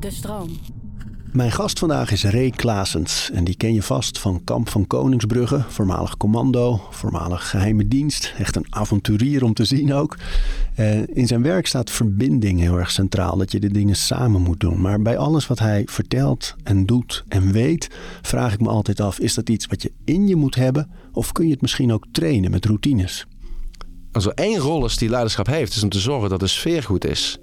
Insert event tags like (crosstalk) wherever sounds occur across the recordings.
De stroom. Mijn gast vandaag is Ray Klaasens en die ken je vast van Kamp van Koningsbrugge, voormalig commando, voormalig geheime dienst. Echt een avonturier om te zien ook. Uh, in zijn werk staat verbinding heel erg centraal, dat je de dingen samen moet doen. Maar bij alles wat hij vertelt en doet en weet, vraag ik me altijd af, is dat iets wat je in je moet hebben of kun je het misschien ook trainen met routines? Als er één rol is die leiderschap heeft, is om te zorgen dat de sfeer goed is.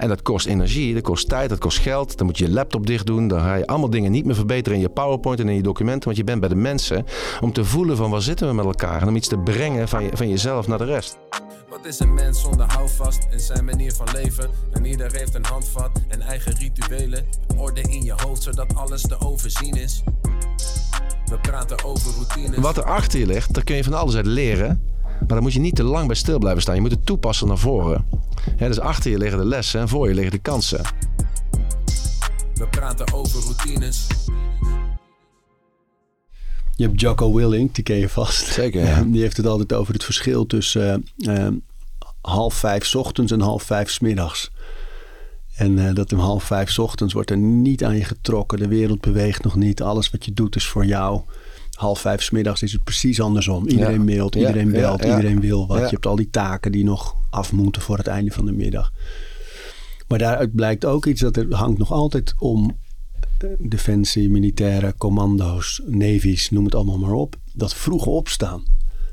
En dat kost energie, dat kost tijd, dat kost geld. Dan moet je je laptop dicht doen. Dan ga je allemaal dingen niet meer verbeteren in je PowerPoint en in je documenten. Want je bent bij de mensen om te voelen van waar zitten we met elkaar. En om iets te brengen van, je, van jezelf naar de rest. Wat is een mens zonder houvast in zijn manier van leven? En ieder heeft een handvat en eigen rituelen. Orde in je hoofd zodat alles te overzien is. We praten over routines. Wat er achter je ligt, daar kun je van alles uit leren. Maar dan moet je niet te lang bij stil blijven staan. Je moet het toepassen naar voren. dus achter je liggen de lessen en voor je liggen de kansen. We praten over routines. Je hebt Jocko Willing, die ken je vast. Zeker, ja. (laughs) Die heeft het altijd over het verschil tussen uh, half vijf ochtends en half vijf s middags. En uh, dat om half vijf ochtends wordt er niet aan je getrokken. De wereld beweegt nog niet. Alles wat je doet is voor jou half vijf s middags is het precies andersom. Iedereen mailt, iedereen belt, iedereen wil wat. Je hebt al die taken die nog af moeten voor het einde van de middag. Maar daaruit blijkt ook iets dat er hangt nog altijd om eh, defensie, militaire commando's, navies, noem het allemaal maar op. Dat vroeg opstaan.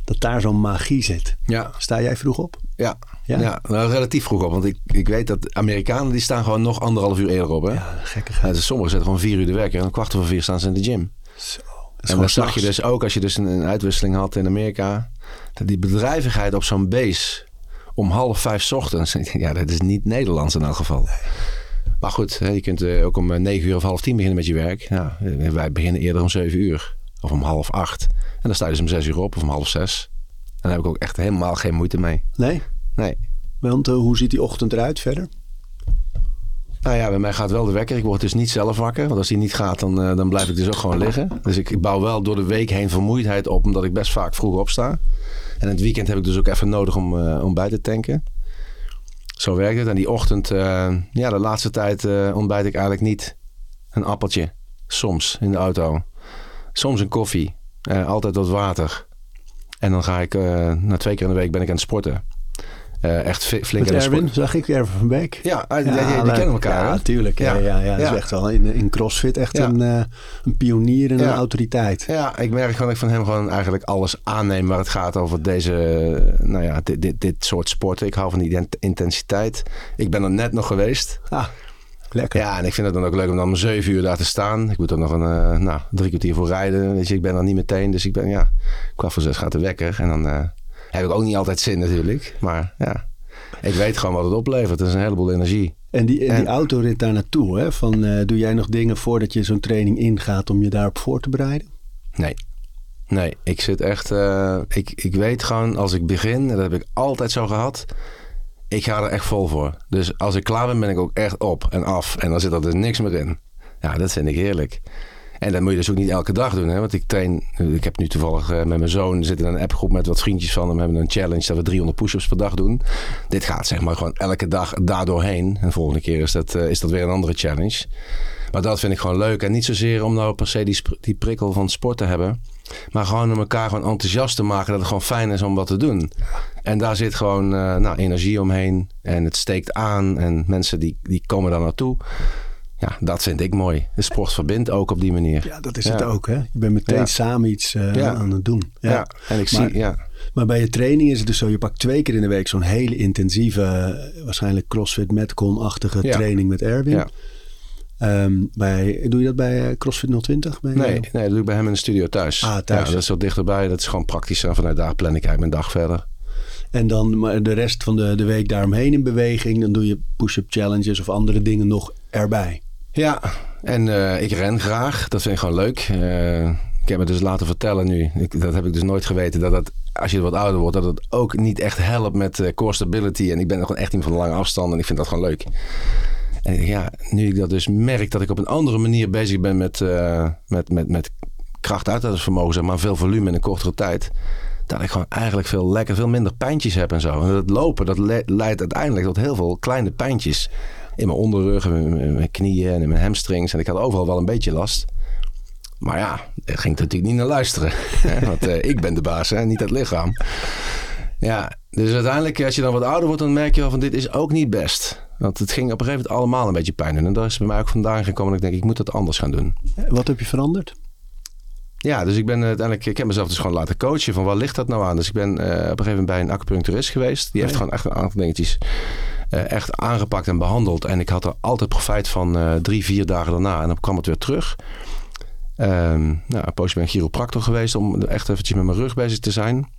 Dat daar zo'n magie zit. Ja. Sta jij vroeg op? Ja, ja? ja nou, relatief vroeg op. Want ik, ik weet dat Amerikanen die staan gewoon nog anderhalf uur eerder op. Hè? Ja, gekkigheid. Ja, sommigen zetten gewoon vier uur de werken en een kwart over vier staan ze in de gym. Zo en dan zag je dus ook als je dus een, uitwisseling had in Amerika. Dat die bedrijvigheid op zo'n base om half vijf ochtends. (laughs) Ja, dat is niet Nederlands in elk geval. Maar goed, je kunt eh, ook om eh, negen uur of half tien beginnen met je werk. Ja, eh, wij beginnen eerder om zeven uur. Of om half acht. En dan sta je dus om zes uur op of om half zes. En daar heb ik ook echt helemaal geen moeite mee. Nee? Nee. Want hoe ziet die ochtend eruit verder? Nou ja, bij mij gaat wel de wekker. Ik word dus niet zelf wakker. Want als die niet gaat, dan, uh, dan blijf ik dus ook gewoon liggen. Dus ik, bouw wel door de week heen vermoeidheid op, omdat ik best vaak vroeg opsta. En het weekend heb ik dus ook even nodig om, uh, om bij te tanken. Zo werkt het. En die ochtend, uh, ja, de laatste tijd ontbijt ik eigenlijk niet een appeltje. Soms in de auto. Soms een koffie. altijd wat water. En dan ga ik, na twee keer in de week ben ik aan het sporten. Uh, echt flink Met Erwin, zag ik Erwin van Beek. Ja, ja die, die, kennen elkaar. Ja, natuurlijk. Ja, ja, ja, Dat is echt wel in, in CrossFit echt een, uh, een pionier en een autoriteit. Ja, ik merk gewoon dat ik van hem gewoon eigenlijk alles aanneem waar het gaat over deze, nou ja, dit, dit, dit soort sporten. Ik hou van die intensiteit. Ik ben er net nog geweest. Ah. Lekker. Ja, en ik vind het dan ook leuk om dan om zeven uur daar te staan. Ik moet er nog een uh, nou, drie kwartier voor rijden. Weet je, ik ben er niet meteen. Dus ik ben, ja, kwart voor zes gaat de wekker. En dan heb ik ook niet altijd zin natuurlijk. Maar ja, ik weet gewoon wat het oplevert. Het is een heleboel energie. En die, en die autorit daar naartoe, hè? Van, uh, doe jij nog dingen voordat je zo'n training ingaat om je daarop voor te bereiden? Nee. Nee, ik zit echt... Uh, ik, ik weet gewoon als ik begin, en dat heb ik altijd zo gehad... Ik ga er echt vol voor. Dus als ik klaar ben, ben ik ook echt op en af. En dan zit er dus niks meer in. Ja, dat vind ik heerlijk. En dat moet je dus ook niet elke dag doen. Hè? Want ik train, ik heb nu toevallig uh, met mijn zoon zit in een appgroep met wat vriendjes van hem. We hebben een challenge dat we 300 push-ups per dag doen. Dit gaat zeg maar gewoon elke dag daardoorheen. En de volgende keer is dat, uh, is dat weer een andere challenge. Maar dat vind ik gewoon leuk. En niet zozeer om nou per se die, die prikkel van sport te hebben. Maar gewoon om elkaar gewoon enthousiast te maken. Dat het gewoon fijn is om wat te doen. En daar zit gewoon uh, nou, energie omheen. En het steekt aan. En mensen die, die komen daar naartoe. Ja, dat vind ik mooi. De sport verbindt ook op die manier. Ja, dat is het ook. Hè? Je bent meteen samen iets uh, aan het doen. Ja, en ik zie, ja. Maar bij je training is het dus zo, je pakt twee keer in de week zo'n hele intensieve, eh, waarschijnlijk CrossFit Metcon-achtige training met Erwin. Ja. Um, bij, doe je dat bij uh, CrossFit 020? Bij nee, nee, dat doe ik bij hem in de studio thuis. Ah, thuis. Ja, dat is wat dichterbij. Dat is gewoon praktisch. En vanuit daar plan ik eigenlijk mijn dag verder. En dan maar de rest van de, de week daaromheen in beweging. Dan doe je push-up challenges of andere dingen nog erbij. Ja, en uh, ik ren graag. Dat vind ik gewoon leuk. Uh, ik heb me dus laten vertellen nu, ik, dat heb ik dus nooit geweten, dat het, als je wat ouder wordt, dat het ook niet echt helpt met uh, core stability. En ik ben gewoon echt iemand van lange afstand en ik vind dat gewoon leuk. En ja, nu ik dat dus merk dat ik op een andere manier bezig ben met, met, met, met kracht uithoudingsvermogen, zeg maar, veel volume in een kortere tijd. Dat ik gewoon eigenlijk veel lekker, veel minder pijntjes heb en zo. En dat lopen, dat leidt uiteindelijk tot heel veel kleine pijntjes. In mijn onderrug, en in mijn- mijn knieën en in mijn hamstrings. En ik had overal wel een beetje last. Maar ja, daar ging ik natuurlijk niet naar luisteren. (laughs) hè, Want eh, ik ben de baas, hè, niet het lichaam. Ja, dus uiteindelijk, als je dan wat ouder wordt, dan merk je wel van dit is ook niet best. Want het ging op een gegeven moment allemaal een beetje pijn doen. En daar is bij mij ook vandaan gekomen dat ik denk, ik moet dat anders gaan doen. Wat heb je veranderd? Ja, dus ik ben uiteindelijk, ik heb mezelf dus gewoon laten coachen van waar ligt dat nou aan? Dus ik ben eh, op een gegeven moment bij een acupuncturist geweest. Die heeft ja. gewoon echt een aantal dingetjes eh, echt aangepakt en behandeld. En ik had er altijd profijt van eh, drie, vier dagen daarna. En dan kwam het weer terug. Ehm, nou, poosje bij een chiropractor geweest om echt eventjes met mijn rug bezig te zijn.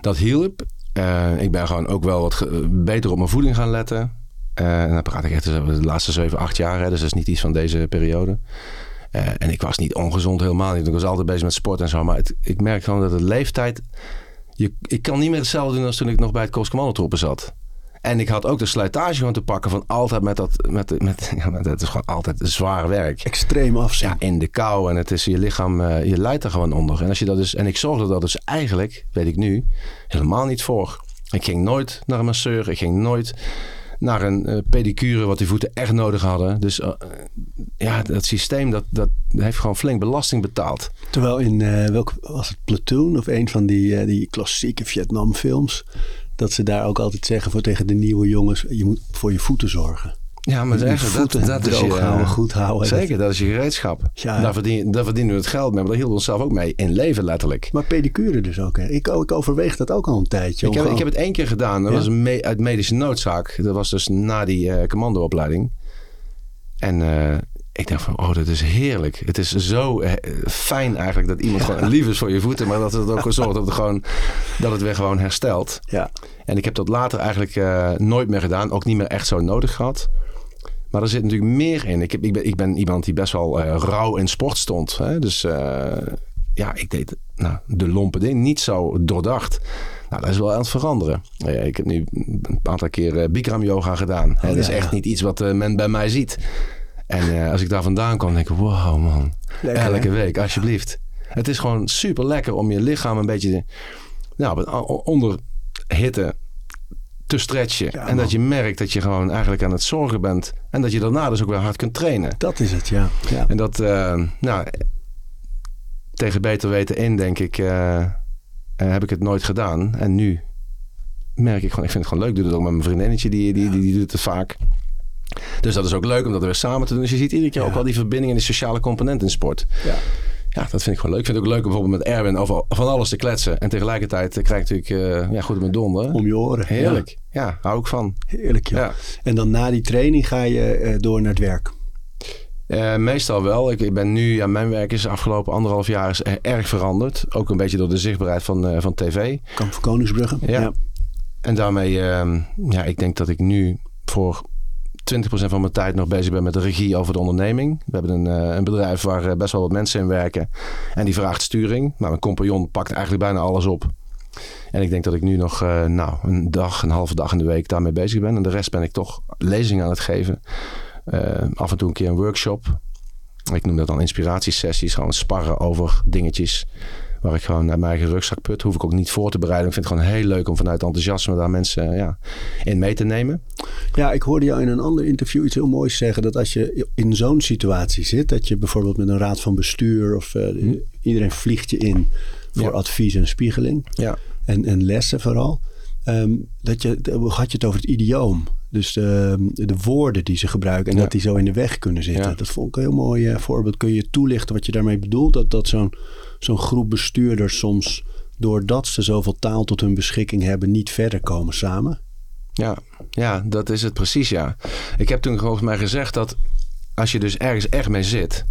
Dat hielp. Eh, ik ben gewoon ook wel wat beter op mijn voeding gaan letten. Eh, en dan praat ik echt de laatste 7, 8 jaar. Hè, dus dat is niet iets van deze periode. Eh, en ik was niet ongezond helemaal niet. Ik was altijd bezig met sport en zo. Maar ik merk gewoon dat de leeftijd... Je, ik kan niet meer hetzelfde doen als toen ik nog bij het Commandotroepen zat. En ik had ook de slijtage gewoon te pakken van altijd met dat... Met, met, (laughs) ja, met, het is gewoon altijd zwaar werk. Extreem afzien. Ja, in de kou. En het is je lichaam, eh, je leidt er gewoon onder. En, als je dat dus, en ik zorgde dat dus eigenlijk, weet ik nu, helemaal niet voor. Ik ging nooit naar een masseur. Ik ging nooit naar een eh, pedicure, wat die voeten echt nodig hadden. Dus eh, ja, dat systeem, dat, dat heeft gewoon flink belasting betaald. Terwijl in, welk was het Platoon of een van die, die klassieke Vietnam films... dat ze daar ook altijd zeggen voor tegen de nieuwe jongens... je moet voor je voeten zorgen. Ja, maar dat, voeten dat is droog je, houden, goed houden. Zeker, dat is je gereedschap. Ja. Daar, verdien, daar verdienen we het geld mee, maar daar hielden we onszelf ook mee in leven letterlijk. Maar pedicure dus ook. Hè? Ik, ik overweeg dat ook al een tijdje. Ik heb, ik heb het één keer gedaan. Dat Ja? was me- uit medische noodzaak. Dat was dus na die eh, commandoopleiding. En eh, ik dacht van, oh, dat is heerlijk. Het is zo eh, fijn eigenlijk dat iemand gewoon (laughs) lief is voor je voeten. Maar dat het ook zorgt dat het, gewoon, dat het weer gewoon herstelt. Ja, En ik heb dat later eigenlijk eh, nooit meer gedaan. Ook niet meer echt zo nodig gehad. Maar er zit natuurlijk meer in. Ik, heb, ik, ben, ik ben iemand die best wel eh, rauw in sport stond. Hè? Dus ja, ik deed nou, de lompe ding niet zo doordacht. Nou, dat is wel aan het veranderen. Ja, ik heb nu een aantal keer Bikram yoga gedaan. Hè, dat is Oh, echt niet iets wat men bij mij ziet. En eh, als ik daar vandaan kom, denk ik, wow man. Lekker, Elke hè? week, alsjeblieft. Het is gewoon super lekker om je lichaam een beetje nou, onder hitte te stretchen. Ja, en dat je merkt dat je gewoon eigenlijk aan het zorgen bent. En dat je daarna dus ook weer hard kunt trainen. dat is het, ja. ja. En dat, eh, nou, tegen beter weten in, denk ik, eh, heb ik het nooit gedaan. En nu merk ik gewoon, ik vind het gewoon leuk. Ik doe het ook met mijn vriendinnetje, die, die, die, die doet het vaak. Dus dat is ook leuk om dat weer samen te doen. Dus je ziet iedere keer Ja. ook wel die verbinding en die sociale component in sport. ja. Ja, dat vind ik gewoon leuk. Ik vind het ook leuk om bijvoorbeeld met Erwin over van alles te kletsen. En tegelijkertijd krijg ik natuurlijk eh, ja, goed op mijn donder. Om je oren. Heerlijk. Ja, hou ik van. Ja, heerlijk. Ja. En dan na die training ga je eh, door naar het werk. Eh, meestal wel. Ik, ik ben nu, ja, mijn werk is de afgelopen anderhalf jaar is, erg veranderd. Ook een beetje door de zichtbaarheid van, van tv. Kamp van Koningsbrugge. Ja. En daarmee, ehm, ja, ik denk dat ik nu voor 20% van mijn tijd nog bezig ben met de regie over de onderneming. We hebben een, eh, een bedrijf waar eh, best wel wat mensen in werken. En die vraagt sturing. Nou, mijn compagnon pakt eigenlijk bijna alles op. En ik denk dat ik nu nog eh, nou, een dag, een halve dag in de week daarmee bezig ben. En de rest ben ik toch lezingen aan het geven. Af en toe een keer een workshop. Ik noem dat dan inspiratiesessies. Gewoon sparren over dingetjes. Waar ik gewoon naar mijn eigen rugzak put. Hoef ik ook niet voor te bereiden. Ik vind het gewoon heel leuk om vanuit enthousiasme daar mensen eh, ja, in mee te nemen. Ja, ik hoorde jou in een ander interview iets heel moois zeggen. Dat als je in zo'n situatie zit, dat je bijvoorbeeld met een raad van bestuur of eh, iedereen vliegt je in voor Ja. advies en spiegeling. Ja, En, en lessen vooral. Ehm, dat je, had je het over het idioom. Dus de, de woorden die ze gebruiken en Ja. dat die zo in de weg kunnen zitten. Ja. Dat vond ik een heel mooi eh, voorbeeld. Kun je toelichten wat je daarmee bedoelt? Dat, dat zo'n zo'n groep bestuurders soms, doordat ze zoveel taal tot hun beschikking hebben, niet verder komen samen. ja, ja, dat is het precies, ja. Ik heb toen volgens mij gezegd dat als je dus ergens echt mee zit...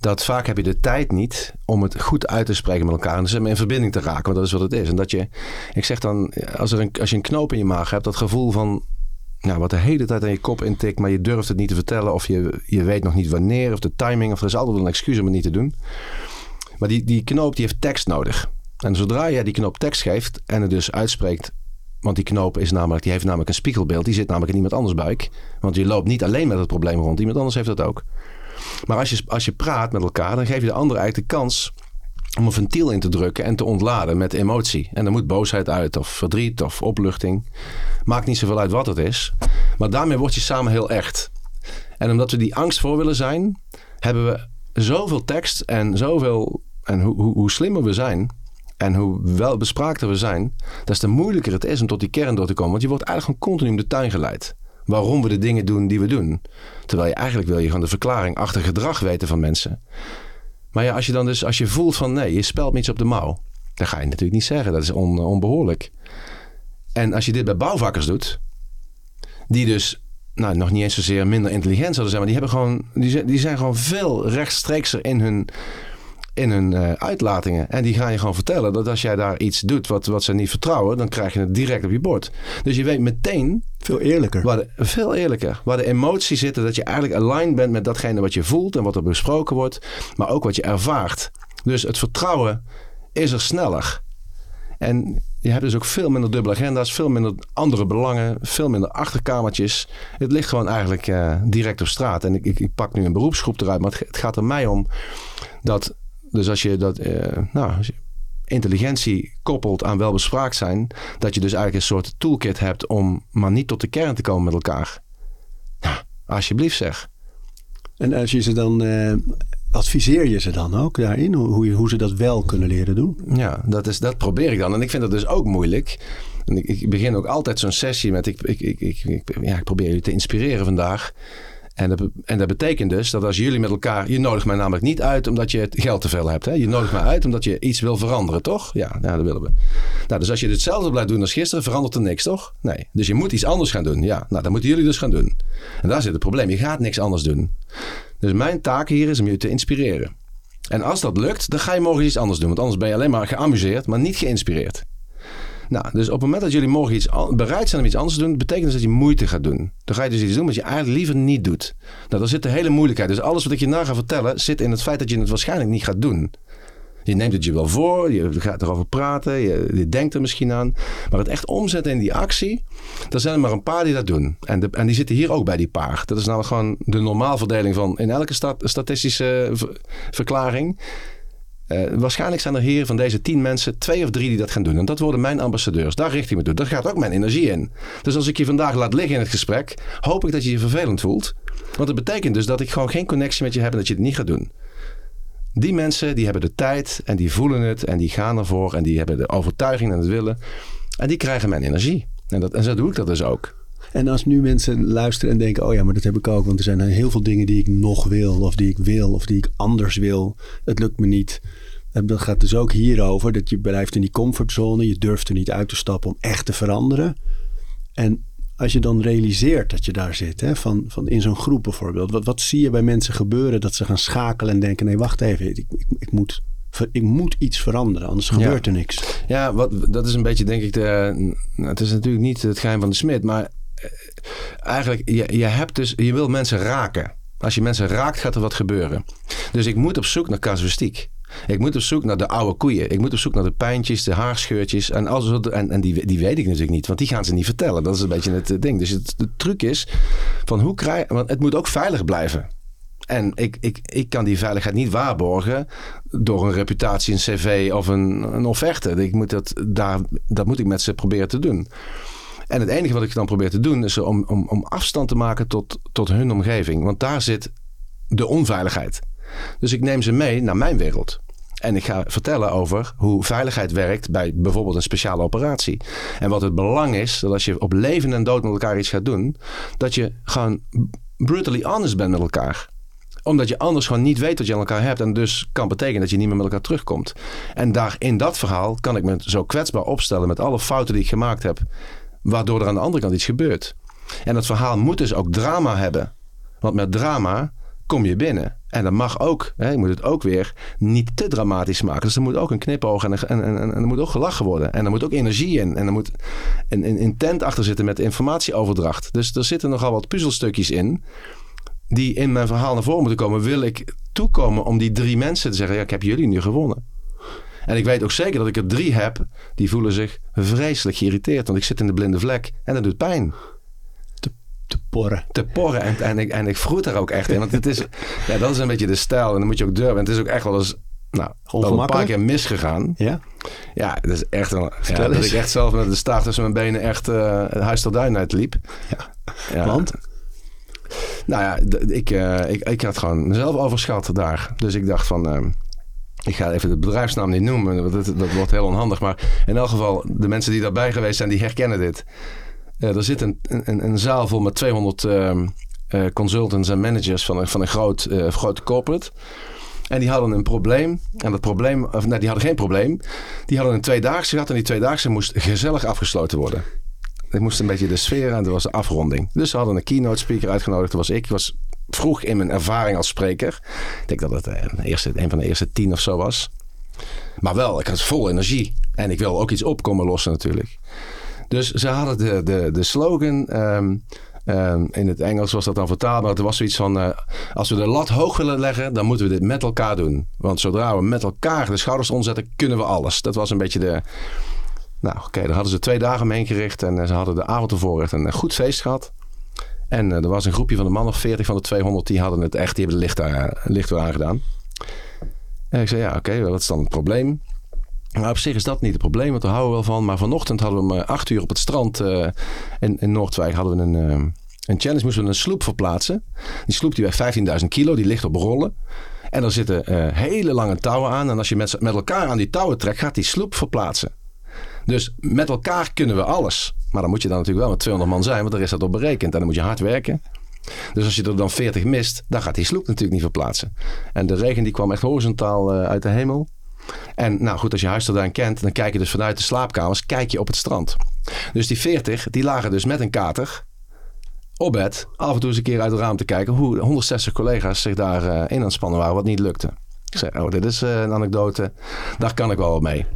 dat vaak heb je de tijd niet om het goed uit te spreken met elkaar... en dus in verbinding te raken, want dat is wat het is. En dat je, ik zeg dan, als, er een, als je een knoop in je maag hebt... dat gevoel van, nou, wat de hele tijd aan je kop intikt... maar je durft het niet te vertellen of je, je weet nog niet wanneer... of de timing, of er is altijd wel een excuus om het niet te doen. Maar die, die knoop die heeft tekst nodig. En zodra jij die knoop tekst geeft en het dus uitspreekt... Want die knoop is namelijk, die heeft namelijk een spiegelbeeld. Die zit namelijk in iemand anders buik. Want je loopt niet alleen met het probleem rond. Iemand anders heeft dat ook. Maar als je, als je praat met elkaar, dan geef je de ander eigenlijk de kans om een ventiel in te drukken en te ontladen met emotie. En er moet boosheid uit, of verdriet, of opluchting. Maakt niet zoveel uit wat het is. Maar daarmee word je samen heel echt. En omdat we die angst voor willen zijn, hebben we zoveel tekst en zoveel. En hoe, hoe, slimmer we zijn. En hoe welbespraakter we zijn, des te moeilijker het is om tot die kern door te komen. Want je wordt eigenlijk gewoon continu de tuin geleid. Waarom we de dingen doen die we doen. Terwijl je eigenlijk wil je gewoon de verklaring achter gedrag weten van mensen. Maar ja, als je dan dus, als je voelt van nee, je spelt me iets op de mouw. Dan ga je natuurlijk niet zeggen, dat is on, onbehoorlijk. En als je dit bij bouwvakkers doet, die dus nou, nog niet eens zozeer minder intelligent zouden zijn, maar die, hebben gewoon, die, zijn, die zijn gewoon veel rechtstreekser in hun, in hun uh, uitlatingen. En die gaan je gewoon vertellen dat als jij daar iets doet wat, wat ze niet vertrouwen, dan krijg je het direct op je bord. Dus je weet meteen. Veel eerlijker. Waar de, veel eerlijker. Waar de emoties zitten, dat je eigenlijk aligned bent met datgene wat je voelt en wat er besproken wordt, maar ook wat je ervaart. Dus het vertrouwen is er sneller. En je hebt dus ook veel minder dubbele agenda's, veel minder andere belangen, veel minder achterkamertjes. Het ligt gewoon eigenlijk uh, direct op straat. En ik, ik, pak nu een beroepsgroep eruit, maar het, gaat er mij om dat, dus als je dat, uh, nou, intelligentie koppelt aan welbespraakt zijn, dat je dus eigenlijk een soort toolkit hebt om maar niet tot de kern te komen met elkaar. Nou, alsjeblieft zeg. En als je ze dan uh, adviseer je ze dan ook daarin? Hoe, hoe ze dat wel kunnen leren doen? Ja, dat, is, dat probeer ik dan. En ik vind dat dus ook moeilijk. En ik, ik begin ook altijd zo'n sessie met... Ik, ik, ik, ja, ik probeer jullie te inspireren vandaag. En dat, en dat betekent dus dat als jullie met elkaar... Je nodigt mij namelijk niet uit omdat je het geld te veel hebt. Hè? Je nodigt mij uit omdat je iets wil veranderen, toch? Ja, ja, dat willen we. Nou, dus als je hetzelfde blijft doen als gisteren, verandert er niks, toch? Nee. Dus je moet iets anders gaan doen. Ja, nou, dat moeten jullie dus gaan doen. En daar zit het probleem. Je gaat niks anders doen. Dus mijn taak hier is om je te inspireren. En als dat lukt, dan ga je morgen iets anders doen. Want anders ben je alleen maar geamuseerd, maar niet geïnspireerd. Nou, dus op het moment dat jullie morgen iets bereid zijn om iets anders te doen, betekent dus dat je moeite gaat doen. Dan ga je dus iets doen wat je eigenlijk liever niet doet. Nou, daar zit de hele moeilijkheid. Dus alles wat ik je na ga vertellen, zit in het feit dat je het waarschijnlijk niet gaat doen. Je neemt het je wel voor, je gaat erover praten, je, denkt er misschien aan. Maar het echt omzetten in die actie, er zijn er maar een paar die dat doen. En, de, en die zitten hier ook bij die paar. Dat is nou gewoon de normaalverdeling van in elke stat, statistische verklaring. Uh, waarschijnlijk zijn er hier van deze tien mensen twee of drie die dat gaan doen. En dat worden mijn ambassadeurs. Daar richt ik me toe. Daar gaat ook mijn energie in. Dus als ik je vandaag laat liggen in het gesprek, hoop ik dat je je vervelend voelt. Want het betekent dus dat ik gewoon geen connectie met je heb en dat je het niet gaat doen. Die mensen die hebben de tijd en die voelen het en die gaan ervoor en die hebben de overtuiging en het willen. En die krijgen mijn energie. En, dat, en zo doe ik dat dus ook. En als nu mensen luisteren en denken: oh ja, maar dat heb ik ook, want er zijn heel veel dingen die ik nog wil, of die ik wil, of die ik anders wil. Het lukt me niet. En dat gaat dus ook hierover: dat je blijft in die comfortzone, je durft er niet uit te stappen om echt te veranderen. En als je dan realiseert dat je daar zit, hè, van, van in zo'n groep bijvoorbeeld, wat, wat zie je bij mensen gebeuren dat ze gaan schakelen en denken: nee, wacht even, ik, ik, ik moet ik moet iets veranderen, anders gebeurt er niks. Ja, wat, dat is een beetje denk ik de... Het is natuurlijk niet het geheim van de smid, maar eh, eigenlijk, je, je, hebt dus, je wil mensen raken. Als je mensen raakt, gaat er wat gebeuren. Dus ik moet op zoek naar casuïstiek. Ik moet op zoek naar de oude koeien. Ik moet op zoek naar de pijntjes, de haarscheurtjes. En, alles, en, en die, die weet ik natuurlijk niet, want die gaan ze niet vertellen. Dat is een beetje het ding. Dus het, truc is van hoe krijg Want het moet ook veilig blijven. En ik, ik, ik kan die veiligheid niet waarborgen door een reputatie, een cv of een, een offerte. Ik moet dat, daar, dat moet ik met ze proberen te doen. En het enige wat ik dan probeer te doen is om, om, om afstand te maken tot, tot hun omgeving. Want daar zit de onveiligheid. Dus ik neem ze mee naar mijn wereld. En ik ga vertellen over hoe veiligheid werkt bij bijvoorbeeld een speciale operatie. En wat het belang is, dat als je op leven en dood met elkaar iets gaat doen, dat je gewoon brutally honest bent met elkaar omdat je anders gewoon niet weet wat je aan elkaar hebt. En dus kan betekenen dat je niet meer met elkaar terugkomt. En daar in dat verhaal kan ik me zo kwetsbaar opstellen met alle fouten die ik gemaakt heb. Waardoor er aan de andere kant iets gebeurt. En dat verhaal moet dus ook drama hebben. Want met drama kom je binnen. En dat mag ook, hè, je moet het ook weer niet te dramatisch maken. Dus er moet ook een knipoog en, en, en, en er moet ook gelachen worden. En er moet ook energie in. En er moet een, een intent achter zitten met informatieoverdracht. Dus er zitten nogal wat puzzelstukjes in. Die in mijn verhaal naar voren moeten komen. Wil ik toekomen om die drie mensen te zeggen: ja, ik heb jullie nu gewonnen. En ik weet ook zeker dat ik er drie heb die voelen zich vreselijk geïrriteerd. Want ik zit in de blinde vlek en dat doet pijn. Te, porren. Te porren. En, en, ik, en ik vroet daar ook echt in. Want het is, (laughs) ja, dat is een beetje de stijl. En dan moet je ook durven. En het is ook echt wel eens Nou, een paar keer misgegaan. Ja? Ja, dat is echt een, ja, dat ik echt zelf met de staart tussen mijn benen echt eh huis tot duin uitliep. Ja. Ja. Want? Nou ja, ik, eh, ik, ik had gewoon mezelf overschat daar. Dus ik dacht van, eh, ik ga even de bedrijfsnaam niet noemen, want dat, dat wordt heel onhandig. Maar in elk geval, de mensen die daarbij geweest zijn, die herkennen dit. Eh, er zit een, een, een zaal vol met 200 ehm, eh, consultants en managers van een, van een groot, eh, grote corporate. En die hadden een probleem. En dat probleem, of nee, die hadden geen probleem. Die hadden een tweedaagse gehad. En die tweedaagse moest gezellig afgesloten worden. Het moest een beetje de sfeer en er was de afronding. Dus ze hadden een keynote speaker uitgenodigd. Dat was ik. Ik was vroeg in mijn ervaring als spreker. Ik denk dat het een, eerste, een van de eerste tien of zo was. Maar wel, ik had vol energie. En ik wil ook iets opkomen lossen natuurlijk. Dus ze hadden de, de, de slogan. ehm, ehm, in het Engels was dat dan vertaald. Maar het was zoiets van: eh, als we de lat hoog willen leggen, dan moeten we dit met elkaar doen. Want zodra we met elkaar de schouders omzetten, kunnen we alles. Dat was een beetje de. Nou, oké, daar hadden ze twee dagen mee ingericht. En eh, ze hadden de avond ervoor echt een eh, goed feest gehad. En er was een groepje van de man of 40 van de 200 die hadden het echt, die hebben het licht, licht weer aangedaan. En ik zei, ja, oké, wat is dan het probleem? Maar op zich is dat niet het probleem, want daar houden we wel van. Maar vanochtend hadden we om eh, acht uur op het strand eh, in, Noordwijk hadden we een, eh, een challenge. Moesten we een sloep verplaatsen. Die sloep die weegt 15.000 kilo, die ligt op rollen. En er zitten hele lange touwen aan. En als je met, met elkaar aan die touwen trekt, gaat die sloep verplaatsen. Dus met elkaar kunnen we alles. Maar dan moet je dan natuurlijk wel met 200 man zijn, want daar is dat op berekend. En dan moet je hard werken. Dus als je er dan 40 mist, dan gaat die sloep natuurlijk niet verplaatsen. En de regen die kwam echt horizontaal uit de hemel. En nou goed, als je Huisterdijn kent, dan kijk je dus vanuit de slaapkamers, kijk je op het strand. Dus die 40, die lagen dus met een kater op bed, af en toe eens een keer uit het raam te kijken hoe 160 collega's zich daar eh, in aan het spannen waren, wat niet lukte. Ik zei, oh, dit is eh, een anekdote, daar kan ik wel mee.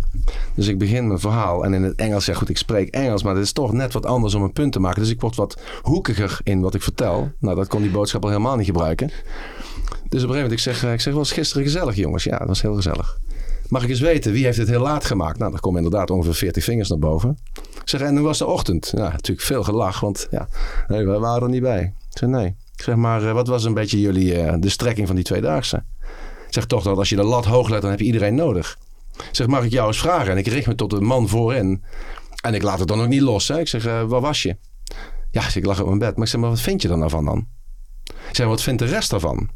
Dus ik begin mijn verhaal en in het Engels, ja goed, ik spreek Engels, maar het is toch net wat anders om een punt te maken. Dus ik word wat hoekiger in wat ik vertel. Nou, dat kon die boodschap al helemaal niet gebruiken. Dus op een gegeven moment, ik zeg, eh, ik zeg, was gisteren gezellig jongens? Ja, dat was heel gezellig. Mag ik eens weten, wie heeft dit heel laat gemaakt? Nou, daar komen inderdaad ongeveer 40 vingers naar boven. Ik zeg, en hoe was de ochtend? Ja, natuurlijk veel gelach, want ja, nee, wij waren er niet bij. Ik zeg, nee. Ik zeg, maar eh, wat was een beetje jullie, eh, de strekking van die tweedaagse? Ik zeg toch dat als je de lat hoog legt, dan heb je iedereen nodig. Ik zeg, mag ik jou eens vragen? En ik richt me tot de man voorin. En ik laat het dan ook niet los. Hè? Ik zeg, eh, waar was je? Ja, ik, lag op mijn bed. Maar ik zeg, maar wat vind je er nou van dan? Ik zeg, wat vindt de rest daarvan?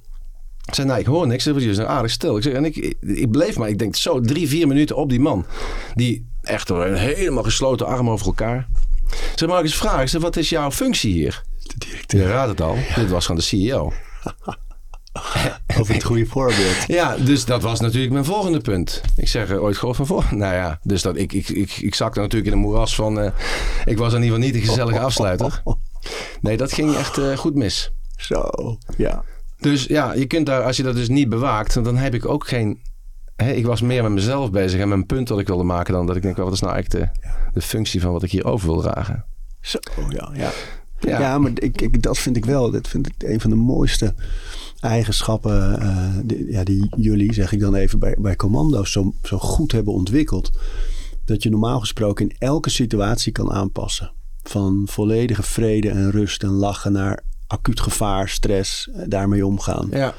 Ik zei, nou, ik hoor niks. Je is aardig stil. Ik zeg, en ik, ik, bleef maar, ik denk zo drie, vier minuten op die man. Die echt door een helemaal gesloten armen over elkaar. Ik zeg, mag ik eens vragen? Ik zeg, wat is jouw functie hier? De directeur. Je raadt het al. Dit was gewoon de CEO. (laughs) Over het goede voorbeeld. (laughs) Ja, dus dat was natuurlijk mijn volgende punt. Ik zeg, eh, ooit gehoord van voor. (laughs) Nou ja, dus dat, ik, ik, ik, ik zakte natuurlijk in een moeras van... eh, ik was in ieder geval niet de gezellige afsluiter. Nee, dat ging echt eh, goed mis. Zo, ja. Dus ja, je kunt daar, als je dat dus niet bewaakt, dan heb ik ook geen. Hè, ik was meer met mezelf bezig en mijn punt wat ik wilde maken dan dat ik denk, oh, wat is nou eigenlijk de, de functie van wat ik hier over wil dragen? Zo, ja, ja. Ja. Ja, maar ik, ik, dat vind ik wel. Dat vind ik een van de mooiste eigenschappen eh, die, ja, die jullie, zeg ik dan even, bij, bij commando's zo, zo goed hebben ontwikkeld. Dat je normaal gesproken in elke situatie kan aanpassen. Van volledige vrede en rust en lachen naar acuut gevaar, stress, eh, daarmee omgaan. Ja,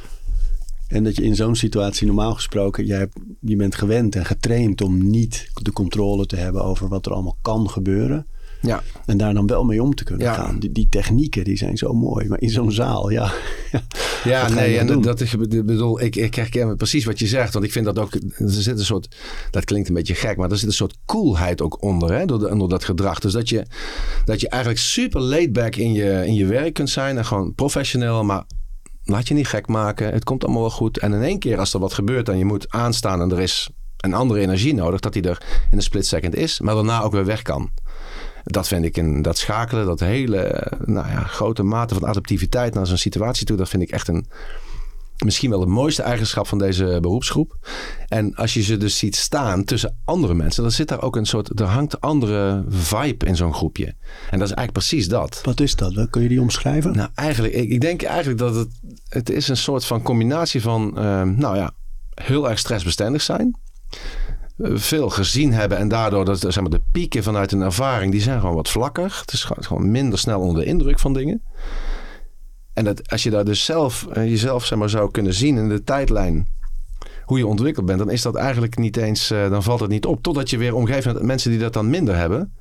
En dat je in zo'n situatie normaal gesproken, jij, hebt- je bent gewend en getraind om niet de controle te hebben over wat er allemaal kan gebeuren. Ja, En daar dan wel mee om te kunnen Ja. gaan. Die, die technieken die zijn zo mooi. Maar in zo'n zaal, ja. (laughs) ja nee, en doen? dat is, ik bedoel, ik, ik herken precies wat je zegt, want ik vind dat ook, er zit een soort, dat klinkt een beetje gek, maar er zit een soort coolheid ook onder, hè, door, de, door dat gedrag. Dus dat je, dat je eigenlijk super laid back in je, in je werk kunt zijn en gewoon professioneel, maar laat je niet gek maken. Het komt allemaal wel goed. En in één keer als er wat gebeurt en je moet aanstaan en er is een andere energie nodig, dat die er in een split second is, maar daarna ook weer weg kan. Dat vind ik een, dat schakelen, dat hele eh, nou ja, grote mate van adaptiviteit naar zo'n situatie toe, dat vind ik echt een, misschien wel de mooiste eigenschap van deze beroepsgroep. En als je ze dus ziet staan tussen andere mensen, dan zit daar ook een soort, er hangt andere vibe in zo'n groepje. En dat is eigenlijk precies dat. Wat is dat? Kun je die omschrijven? Nou, eigenlijk, ik, ik denk eigenlijk dat het, het is een soort van combinatie van, ehm, nou ja, heel erg stressbestendig zijn. Veel gezien hebben en daardoor dat zeg maar, de pieken vanuit een ervaring, die zijn gewoon wat vlakker. Het is gewoon- minder snel onder de indruk van dingen. En dat, als je daar dus zelf, eh, jezelf zeg maar, zou kunnen zien in de tijdlijn. hoe je ontwikkeld bent, dan is dat eigenlijk niet eens, eh, dan valt het niet op. Totdat je weer omgeeft met mensen die dat dan minder hebben.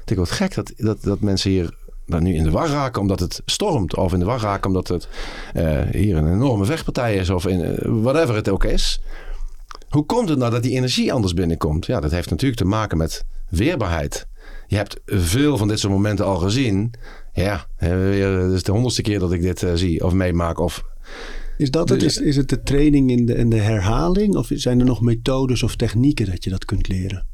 Ik denk wat gek dat, dat, dat mensen hier dan nu in de war raken omdat het stormt. Of in de war raken omdat het eh, hier een enorme vechtpartij is. Of in, whatever het ook is. Hoe komt het nou dat die energie anders binnenkomt? Ja, dat heeft natuurlijk te maken met weerbaarheid. Je hebt veel van dit soort momenten al gezien. Ja, het is de honderdste keer dat ik dit zie of meemaak. Of is dat het? Is, is het de training in de, en de herhaling? Of zijn er nog methodes of technieken dat je dat kunt leren?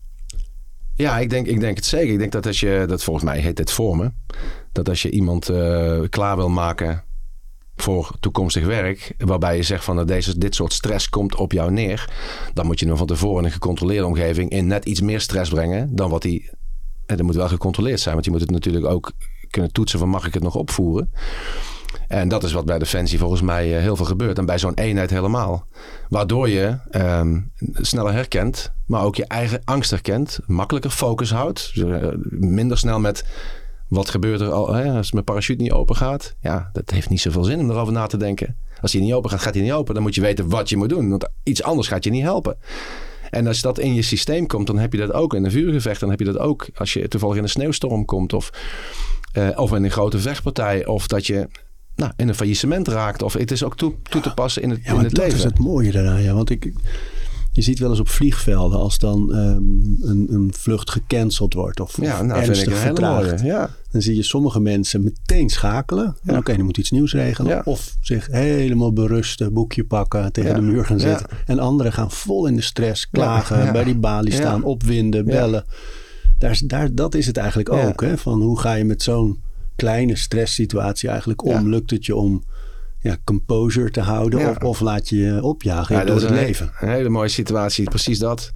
Ja, ik denk, ik denk het zeker. Ik denk dat als je, dat volgens mij heet het vormen, dat als je iemand uh, klaar wil maken voor toekomstig werk, waarbij je zegt van dat deze, dit soort stress komt op jou neer, dan moet je hem van tevoren een gecontroleerde omgeving in net iets meer stress brengen dan wat hij. En dat moet wel gecontroleerd zijn, want je moet het natuurlijk ook kunnen toetsen van mag ik het nog opvoeren. En dat is wat bij Defensie volgens mij eh, heel veel gebeurt. En bij zo'n eenheid helemaal. Waardoor je um, sneller herkent, maar ook je eigen angst herkent. Makkelijker focus houdt. Eh, minder snel met wat gebeurt er al, hè, als mijn parachute niet open gaat. Ja, dat heeft niet zoveel zin om erover na te denken. Als hij niet open gaat, gaat hij niet open. Dan moet je weten wat je moet doen. Want iets anders gaat je niet helpen. En als dat in je systeem komt, dan heb je dat ook in een vuurgevecht. Dan heb je dat ook als je toevallig in een sneeuwstorm komt. Of, uh, of in een grote vechtpartij. Of dat je nou, in een faillissement raakt. Of het is ook toe, toe te passen in het, ja, in het leven. Dat is het mooie daaraan. Ja. Want ik, je ziet wel eens op vliegvelden als dan um, een, een, vlucht gecanceld wordt. Of, ja, nou, ernstig vertraagd. Ja. Dan zie je sommige mensen meteen schakelen. Ja. Oké, dan moet iets nieuws regelen. Of zich helemaal berusten, boekje pakken, tegen de muur gaan zitten. En anderen gaan vol in de stress, klagen, bij die balie staan, opwinden, bellen. Daar, daar, dat is het eigenlijk ook. Hè? Van hoe ga je met zo'n kleine stresssituatie eigenlijk om? Lukt het je om ja, composure te houden of, of, laat je je opjagen ja, door het leven? Een hele mooie situatie, precies dat.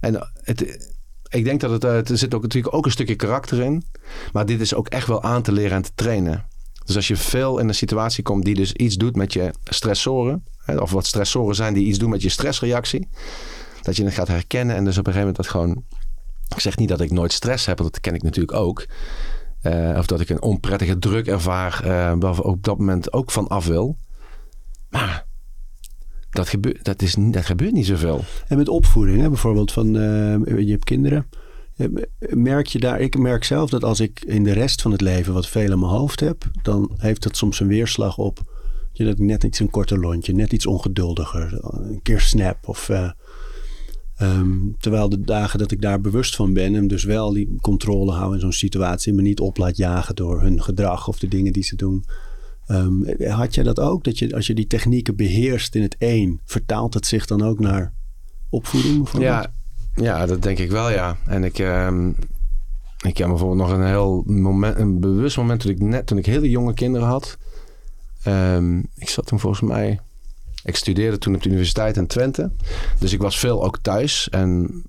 En het, ik denk dat het, eh, er zit ook natuurlijk ook een stukje karakter in. Maar dit is ook echt wel aan te leren en te trainen. Dus als je veel in een situatie komt die dus iets doet met je stressoren, of wat stressoren zijn die iets doen met je stressreactie, dat je het gaat herkennen en dus op een gegeven moment dat gewoon. Ik zeg niet dat ik nooit stress heb, want dat ken ik natuurlijk ook. Uh, of dat ik een onprettige druk ervaar, uh, waar op dat moment ook van af wil. Maar dat, gebeurt, dat, is, dat gebeurt niet zoveel. En met opvoeding, hè? bijvoorbeeld van uh, je hebt kinderen. Merk je daar, ik merk zelf dat als ik in de rest van het leven wat veel in mijn hoofd heb, dan heeft dat soms een weerslag op. Dat ik net iets een korter lontje, net iets ongeduldiger, een keer snap of Ehm, terwijl de dagen dat ik daar bewust van ben en dus wel die controle hou in zo'n situatie, me niet op laat jagen door hun gedrag of de dingen die ze doen. Um, had jij dat ook? Dat je als je die technieken beheerst in het één, vertaalt het zich dan ook naar opvoeding bijvoorbeeld? Ja, ja dat denk ik wel, ja. En ik, um, ik heb bijvoorbeeld nog een heel moment, een bewust moment toen ik net, toen ik hele jonge kinderen had. ik zat toen volgens mij ik studeerde toen op de universiteit in Twente. Dus ik was veel ook thuis. En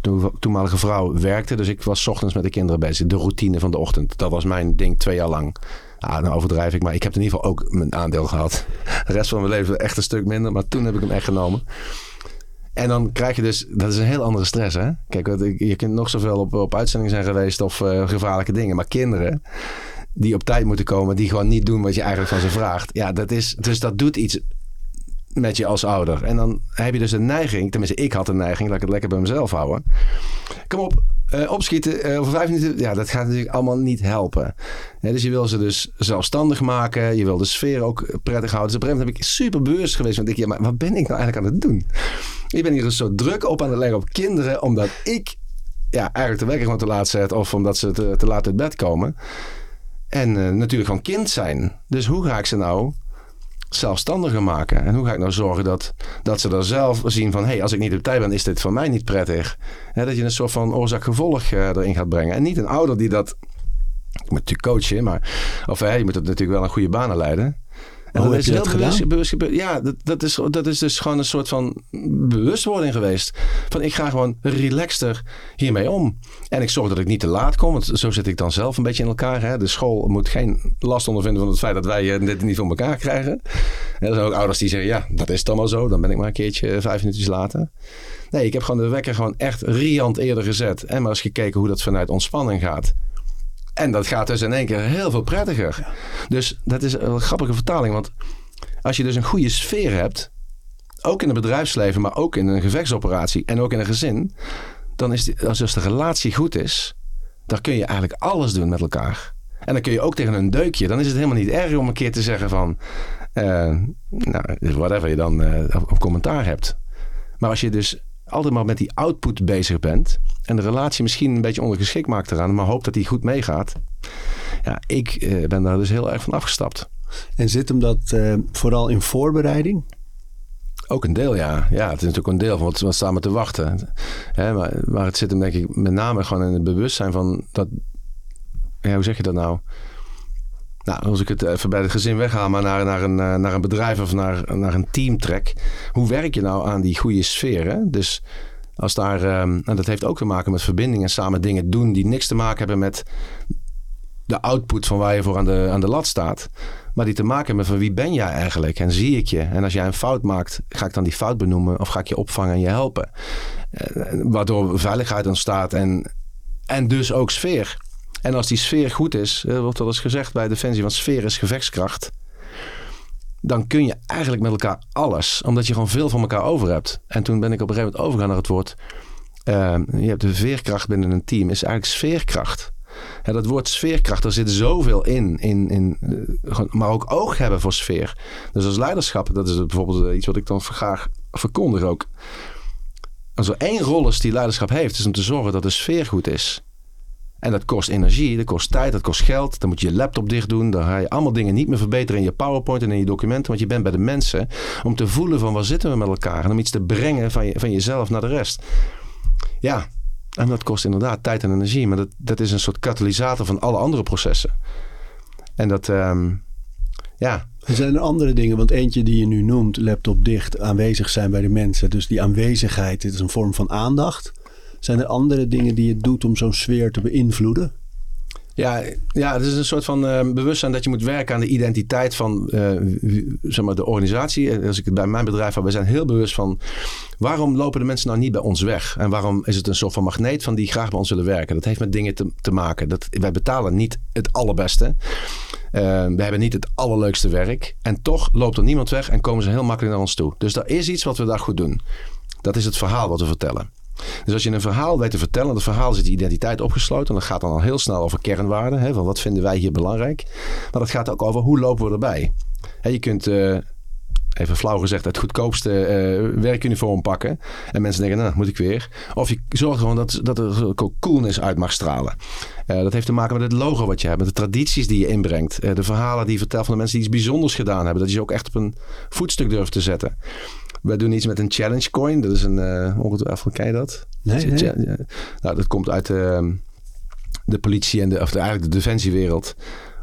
de toenmalige vrouw werkte. Dus ik was ochtends met de kinderen bezig. De routine van de ochtend. Dat was mijn ding twee jaar lang. Ah, nou overdrijf ik. Maar ik heb in ieder geval ook mijn aandeel gehad. De rest van mijn leven echt een stuk minder. Maar toen heb ik hem echt genomen. En dan krijg je dus, dat is een heel andere stress hè. Kijk, je kunt nog zoveel op, op uitzending zijn geweest of uh, gevaarlijke dingen. Maar kinderen die op tijd moeten komen, die gewoon niet doen wat je eigenlijk van ze vraagt. Ja, dat is, dus dat doet iets met je als ouder. En dan heb je dus een neiging, tenminste ik had een neiging, laat ik het lekker bij mezelf houden. Kom op, uh, opschieten uh, over vijf minuten. Ja, dat gaat natuurlijk allemaal niet helpen. dus je wil ze dus zelfstandig maken. Je wil de sfeer ook prettig houden. Dus op een gegeven ik super geweest. Want ik, ja, maar wat ben ik nou eigenlijk aan het doen? Ik ben hier dus zo druk op aan het leggen op kinderen. Omdat ik ja, eigenlijk de wekker gewoon te laat zet. Of omdat ze te, laat uit bed komen. En uh, natuurlijk gewoon kind zijn. Dus hoe ga ik ze nou zelfstandiger maken? En hoe ga ik nou zorgen dat, dat ze er zelf zien van... hé, hey, als ik niet op tijd ben, is dit voor mij niet prettig. dat je een soort van oorzaak-gevolg uh, erin gaat brengen. En niet een ouder die dat... Je moet natuurlijk coachen, maar... Of hey, je moet het natuurlijk wel een goede banen leiden. En Hoe dat is heel bewust, bewust, Ja, dat, dat, is, dat is dus gewoon een soort van bewustwording geweest. Van ik ga gewoon relaxter hiermee om. En ik zorg dat ik niet te laat kom. Want zo zit ik dan zelf een beetje in elkaar. Hè. De school moet geen last ondervinden van het feit dat wij eh, dit niet voor elkaar krijgen. En er zijn ook ouders die zeggen, ja, dat is dan maar zo. Dan ben ik maar een keertje eh, vijf minuutjes later. Nee, ik heb gewoon de wekker gewoon echt riant eerder gezet. En maar eens gekeken hoe dat vanuit ontspanning gaat. En dat gaat dus in één keer heel veel prettiger. Dus dat is een grappige vertaling. Want als je dus een goede sfeer hebt. ook in het bedrijfsleven, maar ook in een gevechtsoperatie en ook in een gezin, dan is die, als, als de relatie goed is, dan kun je eigenlijk alles doen met elkaar. En dan kun je ook tegen een deukje. Dan is het helemaal niet erg om een keer te zeggen van... Uh, nou, whatever je dan uh, op, op, commentaar hebt. Maar als je dus altijd maar met die output bezig bent... en de relatie misschien een beetje ondergeschikt maakt eraan... maar hoopt dat die goed meegaat... ja, ik uh, ben daar dus heel erg van afgestapt. En zit hem dat vooral in voorbereiding? Ook een deel, ja. Ja, het is natuurlijk een deel van wat, wat staan we te wachten. Hè, maar, maar het zit hem denk ik met name gewoon in het bewustzijn van dat... Ja, hoe zeg je dat nou? Nou, als ik het even bij het gezin weghaal, maar naar, naar, een, naar een bedrijf of naar, naar een team trek. Hoe werk je nou aan die goede sfeer? Hè? Dus als daar, um, en dat heeft ook te maken met verbinding en samen dingen doen die niks te maken hebben met de output van waar je voor aan de, aan de lat staat. Maar die te maken hebben van wie ben jij eigenlijk en zie ik je. En als jij een fout maakt, ga ik dan die fout benoemen of ga ik je opvangen en je helpen. Uh, waardoor veiligheid ontstaat en, en dus ook sfeer. En als die sfeer goed is, uh, wordt wel eens gezegd bij Defensie, want sfeer is gevechtskracht. Dan kun je eigenlijk met elkaar alles, omdat je gewoon veel van elkaar over hebt. En toen ben ik op een gegeven moment overgegaan naar het woord. Uh, je hebt de veerkracht binnen een team, is eigenlijk sfeerkracht. Ja, dat woord sfeerkracht, er zit zoveel in. in, in maar ook oog hebben voor sfeer. Dus als leiderschap, dat is bijvoorbeeld iets wat ik dan graag verkondig ook. Als er één rol is die leiderschap heeft, is om te zorgen dat de sfeer goed is. En dat kost energie, dat kost tijd, dat kost geld. Dan moet je je laptop dicht doen. Dan ga je allemaal dingen niet meer verbeteren in je PowerPoint en in je documenten. Want je bent bij de mensen om te voelen van waar zitten we met elkaar. En om iets te brengen van, je, van jezelf naar de rest. Ja, en dat kost inderdaad tijd en energie. Maar dat, dat is een soort katalysator van alle andere processen. En dat, um, ja. Er zijn er andere dingen, want eentje die je nu noemt, laptop dicht, aanwezig zijn bij de mensen. Dus die aanwezigheid, dit is een vorm van aandacht. Zijn er andere dingen die je doet om zo'n sfeer te beïnvloeden? Ja, ja, het is een soort van uh, bewustzijn dat je moet werken aan de identiteit van uh, zeg maar de organisatie. Als ik het bij mijn bedrijf heb, we zijn heel bewust van waarom lopen de mensen nou niet bij ons weg? En waarom is het een soort van magneet van die graag bij ons willen werken? Dat heeft met dingen te, te maken. Dat, wij betalen niet het allerbeste. We hebben niet het allerleukste werk. En toch loopt er niemand weg en komen ze heel makkelijk naar ons toe. Dus er is iets wat we daar goed doen. Dat is het verhaal wat we vertellen. Dus als je een verhaal weet te vertellen, dat verhaal zit de identiteit opgesloten. Dat gaat dan al heel snel over kernwaarden. Hè, van wat vinden wij hier belangrijk. Maar dat gaat ook over hoe lopen we erbij. Hè, je kunt, uh, even flauw gezegd, het goedkoopste uh, werkuniform pakken. En mensen denken, nou, moet ik weer. Of je zorgt gewoon dat, dat er coolness uit mag stralen. Uh, dat heeft te maken met het logo wat je hebt. Met de tradities die je inbrengt. de verhalen die je vertelt van de mensen die iets bijzonders gedaan hebben. Dat je ze ook echt op een voetstuk durft te zetten. Wij doen iets met een challenge coin. Dat is een, uh, ongetwijfeld, ken je dat? Nee, dat, nee. Ja, nou, dat komt uit uh, de politie en de, of de, eigenlijk de defensiewereld.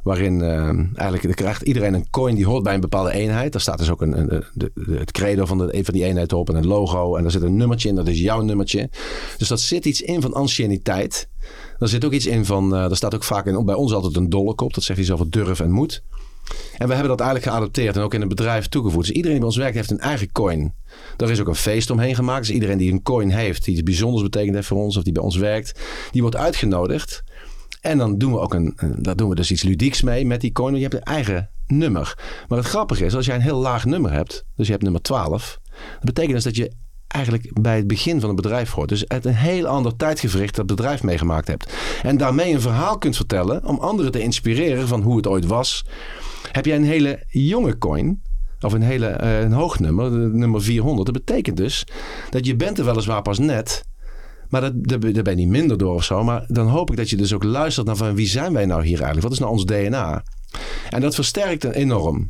Waarin uh, eigenlijk krijgt iedereen een coin die hoort bij een bepaalde eenheid. Daar staat dus ook een, een de, de, het credo van, de, van die eenheid op en een logo. En daar zit een nummertje in, dat is jouw nummertje. Dus dat zit iets in van anciëniteit. Er zit ook iets in van, uh, er staat ook vaak in, bij ons altijd een dolle kop. Dat zegt iets over durf en moed. En we hebben dat eigenlijk geadopteerd en ook in het bedrijf toegevoegd. Dus iedereen die bij ons werkt heeft een eigen coin. Daar is ook een feest omheen gemaakt. Dus iedereen die een coin heeft, die iets bijzonders betekent heeft voor ons of die bij ons werkt, die wordt uitgenodigd. En dan doen we ook een, daar doen we dus iets ludieks mee met die coin. Je hebt een eigen nummer. Maar het grappige is, als jij een heel laag nummer hebt, dus je hebt nummer 12, dat betekent dus dat je eigenlijk bij het begin van het bedrijf hoort. Dus uit een heel ander tijdgevricht dat bedrijf meegemaakt hebt. En daarmee een verhaal kunt vertellen om anderen te inspireren van hoe het ooit was. Heb jij een hele jonge coin, of een hele uh, een hoog nummer, nummer 400, dat betekent dus dat je bent er weliswaar pas net, maar dat, daar ben je niet minder door of zo. Maar dan hoop ik dat je dus ook luistert naar van wie zijn wij nou hier eigenlijk? Wat is nou ons DNA? En dat versterkt enorm.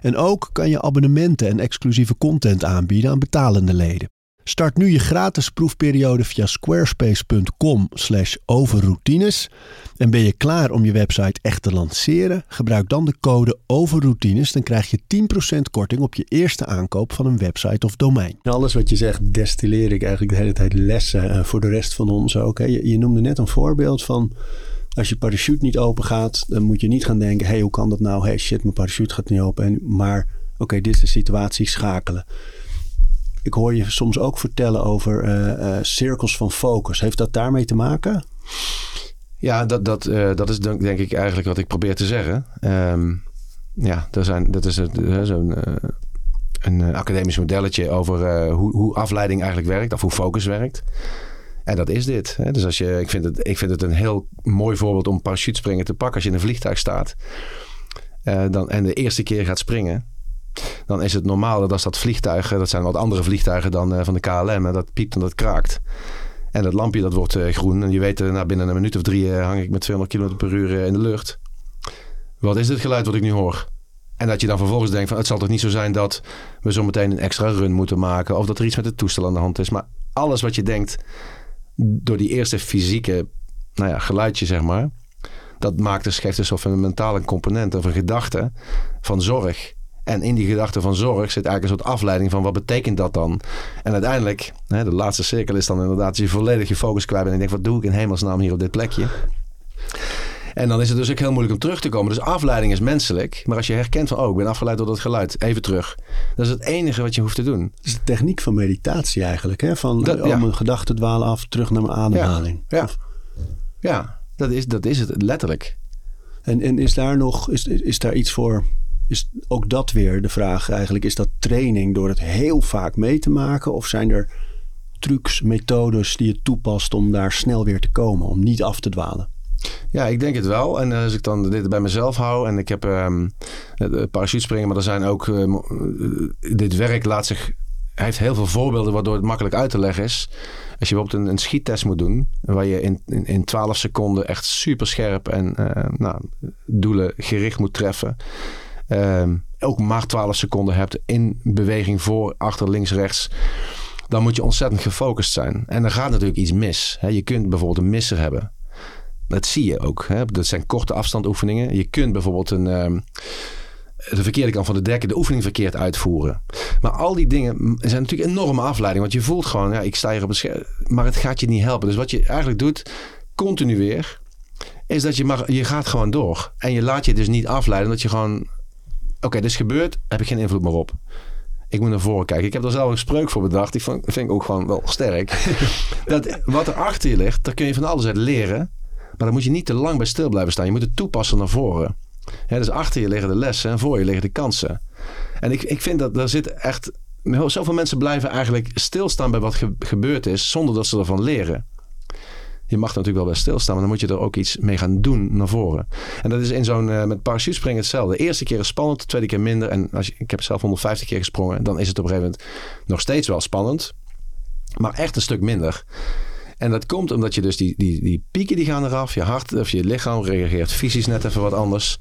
En ook kan je abonnementen en exclusieve content aanbieden aan betalende leden. Start nu je gratis proefperiode via squarespace.com slash overroutines. En ben je klaar om je website echt te lanceren? Gebruik dan de code overroutines. Dan krijg je 10% korting op je eerste aankoop van een website of domein. Alles wat je zegt destilleer ik eigenlijk de hele tijd lessen eh, voor de rest van ons ook. Je noemde net een voorbeeld van... Als je parachute niet open gaat, dan moet je niet gaan denken: hey, hoe kan dat nou? Hey, shit, mijn parachute gaat niet open. En, maar oké, dit is de situatie, schakelen. Ik hoor je soms ook vertellen over uh, cirkels van focus. Heeft dat daarmee te maken? Ja, dat, dat, uh, dat is denk, denk, ik eigenlijk wat ik probeer te zeggen. Um, ja, er zijn, dat is zo'n een academisch modelletje over hoe, hoe afleiding eigenlijk werkt, of hoe focus werkt. En dat is dit. Hè? Dus als je, ik, vind het, ik vind het een heel mooi voorbeeld om parachutespringen te pakken. Als je in een vliegtuig staat uh, dan, en de eerste keer gaat springen, dan is het normaal dat als dat vliegtuig, dat zijn wat andere vliegtuigen dan uh, van de KLM, dat piept en dat kraakt. En dat lampje dat wordt groen. En je weet, nou, binnen een minuut of drie hang ik met 200 km per uur in de lucht. Wat is dit geluid wat ik nu hoor? En dat je dan vervolgens denkt van het zal toch niet zo zijn dat we zo meteen een extra run moeten maken. Of dat er iets met het toestel aan de hand is. Maar alles wat je denkt door die eerste fysieke nou ja, geluidje, zeg maar. Dat maakt dus, geeft dus een mentale component of een gedachte van zorg. En in die gedachte van zorg zit eigenlijk een soort afleiding van wat betekent dat dan? En uiteindelijk, hè, de laatste cirkel is dan inderdaad je volledig je focus kwijt bent. En je denkt, wat doe ik in hemelsnaam hier op dit plekje? En dan is het dus ook heel moeilijk om terug te komen. Dus afleiding is menselijk. Maar als je herkent van, oh, ik ben afgeleid door dat geluid. Even terug. Dat is het enige wat je hoeft te doen. Dat is de techniek van meditatie eigenlijk. Hè? Van dat, oh, mijn gedachten dwalen af, terug naar mijn ademhaling. Ja, ja. ja dat, is, dat is het letterlijk. En, en is daar nog, is, is daar iets voor... Is ook dat weer de vraag eigenlijk. Is dat training door het heel vaak mee te maken? Of zijn er trucs, methodes die je toepast om daar snel weer te komen? Om niet af te dwalen? Ja, ik denk het wel. En als ik dan dit bij mezelf hou en ik heb um, parachutespringen, maar er zijn ook. Uh, dit werk laat zich. Hij heeft heel veel voorbeelden waardoor het makkelijk uit te leggen is. Als je bijvoorbeeld een, schiettest moet doen, waar je in, in, in 12 seconden echt super scherp en uh, nou, doelen gericht moet treffen. Um, ook maar 12 seconden hebt in beweging voor, achter, links, rechts dan moet je ontzettend gefocust zijn. En dan gaat natuurlijk iets mis. Je kunt bijvoorbeeld een misser hebben. Dat zie je ook. Hè? Dat zijn korte afstandoefeningen. Je kunt bijvoorbeeld een, um, de verkeerde kant van de dekken, de oefening verkeerd uitvoeren. Maar al die dingen zijn natuurlijk enorme afleiding. Want je voelt gewoon, ja, ik sta hier op het scherm. Maar het gaat je niet helpen. Dus wat je eigenlijk doet, continu weer, is dat je, mag, je gaat gewoon door. En je laat je dus niet afleiden. Dat je gewoon, oké, okay, dit is gebeurd, heb ik geen invloed meer op. Ik moet naar voren kijken. Ik heb er zelf een spreuk voor bedacht. Die vind ik ook gewoon wel sterk. (laughs) dat wat er achter je ligt, daar kun je van alles uit leren. Maar dan moet je niet te lang bij stil blijven staan. Je moet het toepassen naar voren. dus achter je liggen de lessen en voor je liggen de kansen. En ik, ik vind dat er zit echt. Zoveel mensen blijven eigenlijk stilstaan bij wat gebeurd is, zonder dat ze ervan leren. Je mag natuurlijk wel bij stilstaan, maar dan moet je er ook iets mee gaan doen naar voren. En dat is in zo'n uh, met parachutespringen hetzelfde. De eerste keer is spannend, de tweede keer minder. En als ik heb zelf 150 keer gesprongen, dan is het op een gegeven moment nog steeds wel spannend. Maar echt een stuk minder. En dat komt omdat je dus die, die, die pieken die gaan eraf. Je hart of je lichaam reageert fysisch net even wat anders.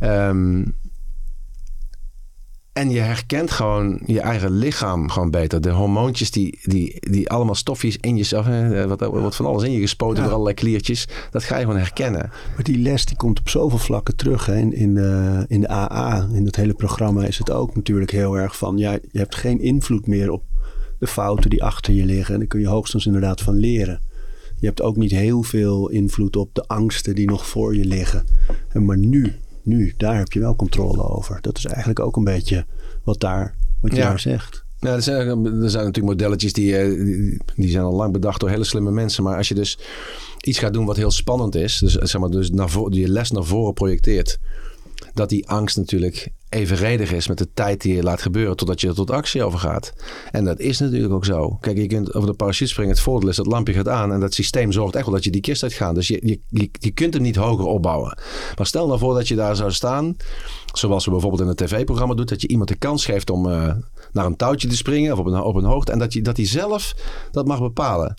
Um, en je herkent gewoon je eigen lichaam gewoon beter. De hormoontjes die, die, die allemaal stofjes in jezelf... Wat, wat van alles in je gespoten door allerlei kliertjes. Dat ga je gewoon herkennen. Maar die les die komt op zoveel vlakken terug. Hè. In, in, de, in de AA, in het hele programma is het ook natuurlijk heel erg van... Ja, je hebt geen invloed meer op de fouten die achter je liggen. En daar kun je hoogstens inderdaad van leren. Je hebt ook niet heel veel invloed op de angsten die nog voor je liggen. Maar nu, nu, daar heb je wel controle over. Dat is eigenlijk ook een beetje wat, daar, wat je daar zegt. Nou, er, zijn, er zijn natuurlijk modelletjes die, eh, die, die, zijn al lang bedacht door hele slimme mensen. Maar als je dus iets gaat doen wat heel spannend is, dus, zeg maar, dus naar voren, je les naar voren projecteert, dat die angst natuurlijk evenredig is met de tijd die je laat gebeuren totdat je er tot actie overgaat. En dat is natuurlijk ook zo. Kijk, je kunt over de parachute springen. Het voordeel is dat lampje gaat aan en dat systeem zorgt echt wel dat je die kist uitgaat. Dus je, je, je, kunt hem niet hoger opbouwen. Maar stel nou voor dat je daar zou staan, zoals we bijvoorbeeld in een tv-programma doen, dat je iemand de kans geeft om uh, naar een touwtje te springen of op een, op een hoogte en dat, je, dat hij zelf dat mag bepalen.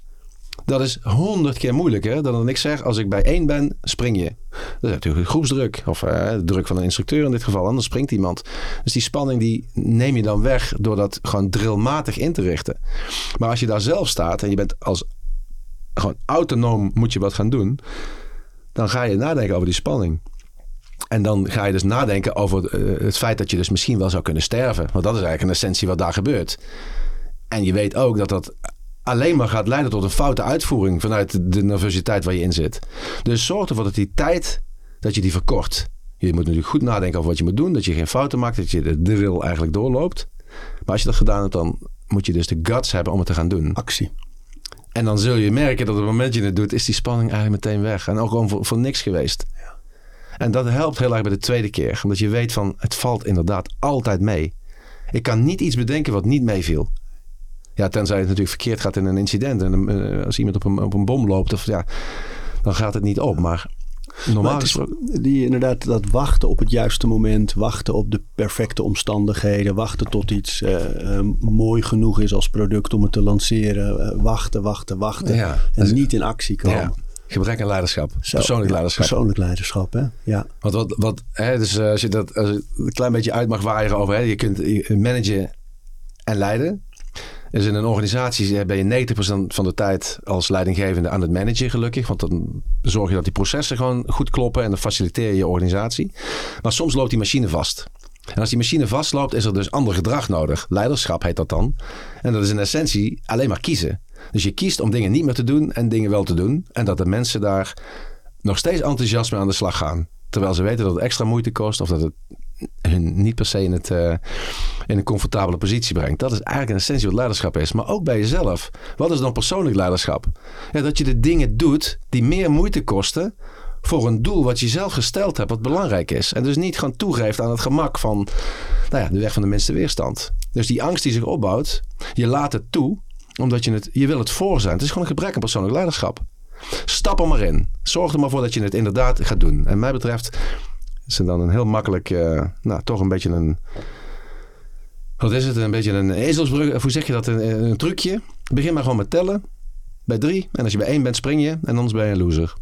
Dat is honderd keer moeilijker dan dat ik zeg, als ik bij één ben, spring je. Dat is natuurlijk groepsdruk. Of de druk van een instructeur in dit geval. Anders springt iemand. Dus die spanning die neem je dan weg door dat gewoon drillmatig in te richten. Maar als je daar zelf staat en je bent als gewoon autonoom moet je wat gaan doen. Dan ga je nadenken over die spanning. En dan ga je dus nadenken over uh, het feit dat je dus misschien wel zou kunnen sterven. Want dat is eigenlijk een essentie wat daar gebeurt. En je weet ook dat dat alleen maar gaat leiden tot een foute uitvoering vanuit de nervositeit waar je in zit. Dus zorg ervoor dat die tijd, dat je die verkort. Je moet natuurlijk goed nadenken over wat je moet doen, dat je geen fouten maakt, dat je de drill eigenlijk doorloopt. Maar als je dat gedaan hebt, dan moet je dus de guts hebben om het te gaan doen. Actie. En dan zul je merken dat op het moment dat je het doet, is die spanning eigenlijk meteen weg. En ook gewoon voor, voor niks geweest. Ja. En dat helpt heel erg bij de tweede keer. Omdat je weet van, het valt inderdaad altijd mee. Ik kan niet iets bedenken wat niet meeviel. Ja, tenzij het natuurlijk verkeerd gaat in een incident. En uh, als iemand op een, op een bom loopt, of, ja, dan gaat het niet op. Maar normaal gesproken... Die inderdaad dat wachten op het juiste moment. Wachten op de perfecte omstandigheden. Wachten tot iets uh, mooi genoeg is als product om het te lanceren. Wachten, wachten, wachten. Ja, en niet in actie komen. Ja. Gebrek aan leiderschap. Zo, persoonlijk leiderschap. Persoonlijk leiderschap, hè? Ja. Want wat, wat hè, dus als je dat als je een klein beetje uit mag waaien over, hè, je kunt managen en leiden. Dus in een organisatie ben je 90% van de tijd als leidinggevende aan het managen, gelukkig. Want dan zorg je dat die processen gewoon goed kloppen en dan faciliteer je je organisatie. Maar soms loopt die machine vast. En als die machine vastloopt, is er dus ander gedrag nodig. Leiderschap heet dat dan. En dat is in essentie alleen maar kiezen. Dus je kiest om dingen niet meer te doen en dingen wel te doen. En dat de mensen daar nog steeds enthousiast mee aan de slag gaan. Terwijl ze weten dat het extra moeite kost of dat het hun niet per se in, het, uh, in een comfortabele positie brengt. Dat is eigenlijk een essentie wat leiderschap is. Maar ook bij jezelf. Wat is dan persoonlijk leiderschap? Ja, dat je de dingen doet die meer moeite kosten voor een doel wat je zelf gesteld hebt, wat belangrijk is. En dus niet gewoon toegeeft aan het gemak van nou ja, de weg van de minste weerstand. Dus die angst die zich opbouwt, je laat het toe, omdat je het, je wil het voor zijn. Het is gewoon een gebrek aan persoonlijk leiderschap. Stap er maar in. Zorg er maar voor dat je het inderdaad gaat doen. En mij betreft is dan een heel makkelijk, uh, nou toch een beetje een, wat is het, een beetje een ezelsbrug, hoe zeg je dat, een, een, trucje. Begin maar gewoon met tellen, bij drie. En als je bij één bent, spring je en anders ben je een loser.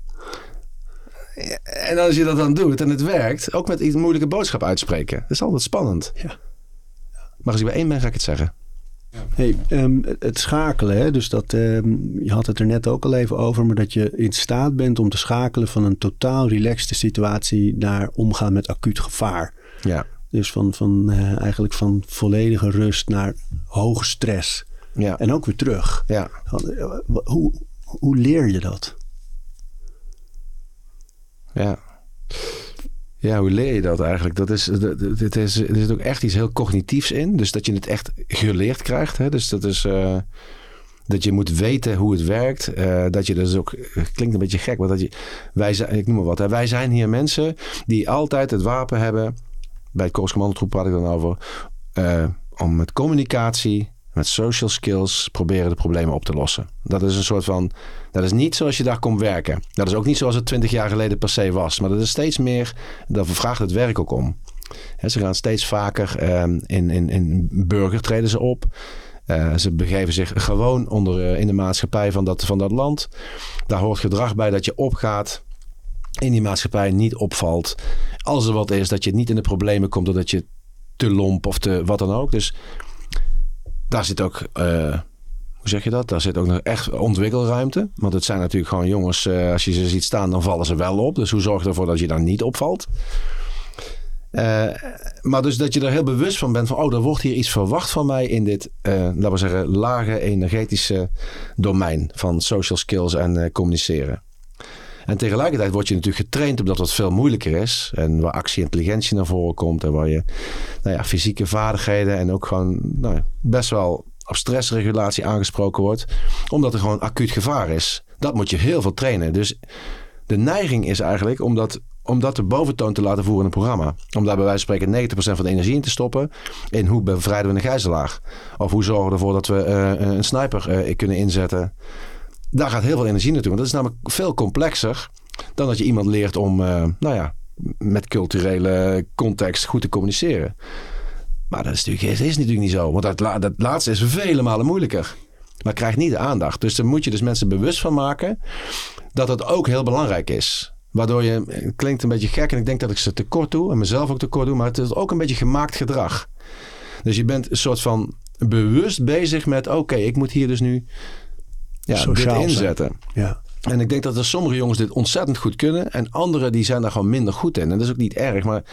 En als je dat dan doet en het werkt, ook met iets moeilijke boodschap uitspreken. Dat is altijd spannend. Ja. Maar als je bij één bent, ga ik het zeggen. Hey, um, het schakelen, hè? dus dat, um, je had het er net ook al even over, maar dat je in staat bent om te schakelen van een totaal relaxte situatie naar omgaan met acuut gevaar. Ja. Dus van, van uh, eigenlijk van volledige rust naar hoge stress. Ja. En ook weer terug. Ja. Hoe, hoe leer je dat? Ja. Ja, hoe leer je dat eigenlijk? Dat is, dit is, er zit ook echt iets heel cognitiefs in. Dus dat je het echt geleerd krijgt. Hè? Dus dat is uh, dat je moet weten hoe het werkt. Uh, dat je dus ook, klinkt een beetje gek, maar dat je, wij zijn, ik noem maar wat. Hè? Wij zijn hier mensen die altijd het wapen hebben. Bij het Korps Commandotroep praat ik dan over. Om met communicatie, met social skills proberen de problemen op te lossen. Dat is een soort van. Dat is niet zoals je daar komt werken. Dat is ook niet zoals het twintig jaar geleden per se was. Maar dat is steeds meer. Dat vraagt het werk ook om. ze gaan steeds vaker um, in, in, in burger treden ze op. Uh, ze begeven zich gewoon onder uh, in de maatschappij van dat, van dat land. Daar hoort gedrag bij dat je opgaat. In die maatschappij niet opvalt. Als er wat is, dat je niet in de problemen komt doordat je te lomp of te wat dan ook. Dus daar zit ook, uh, hoe zeg je dat? Daar zit ook nog echt ontwikkelruimte. Want het zijn natuurlijk gewoon jongens, uh, als je ze ziet staan, dan vallen ze wel op. Dus hoe zorg je ervoor dat je daar niet opvalt? Uh, maar dus dat je er heel bewust van bent van, oh, er wordt hier iets verwacht van mij in dit, laten we zeggen, lage energetische domein van social skills en communiceren. En tegelijkertijd word je natuurlijk getraind op dat veel moeilijker is. En waar actie-intelligentie naar voren komt. En waar je nou ja, fysieke vaardigheden en ook gewoon nou, best wel op stressregulatie aangesproken wordt. Omdat er gewoon acuut gevaar is. Dat moet je heel veel trainen. Dus de neiging is eigenlijk om dat, de boventoon te laten voeren in een programma. Om daar bij wijze van spreken 90% van de energie in te stoppen. In hoe bevrijden we een gijzelaar? Of hoe zorgen we ervoor dat we uh, een sniper uh, kunnen inzetten? Daar gaat heel veel energie naartoe. Want dat is namelijk veel complexer dan dat je iemand leert om, uh, nou ja, met culturele context goed te communiceren. Maar dat is natuurlijk, is natuurlijk niet zo. Want dat, dat laatste is vele malen moeilijker. maar krijgt niet de aandacht. Dus daar moet je dus mensen bewust van maken dat het ook heel belangrijk is. Waardoor je, het klinkt een beetje gek en ik denk dat ik ze tekort doe en mezelf ook tekort doe, maar het is ook een beetje gemaakt gedrag. Dus je bent een soort van bewust bezig met, oké, ik moet hier dus nu ja, dit Sociaal zijn. inzetten. Ja. En ik denk dat er sommige jongens dit ontzettend goed kunnen. En anderen die zijn daar gewoon minder goed in. En dat is ook niet erg. Maar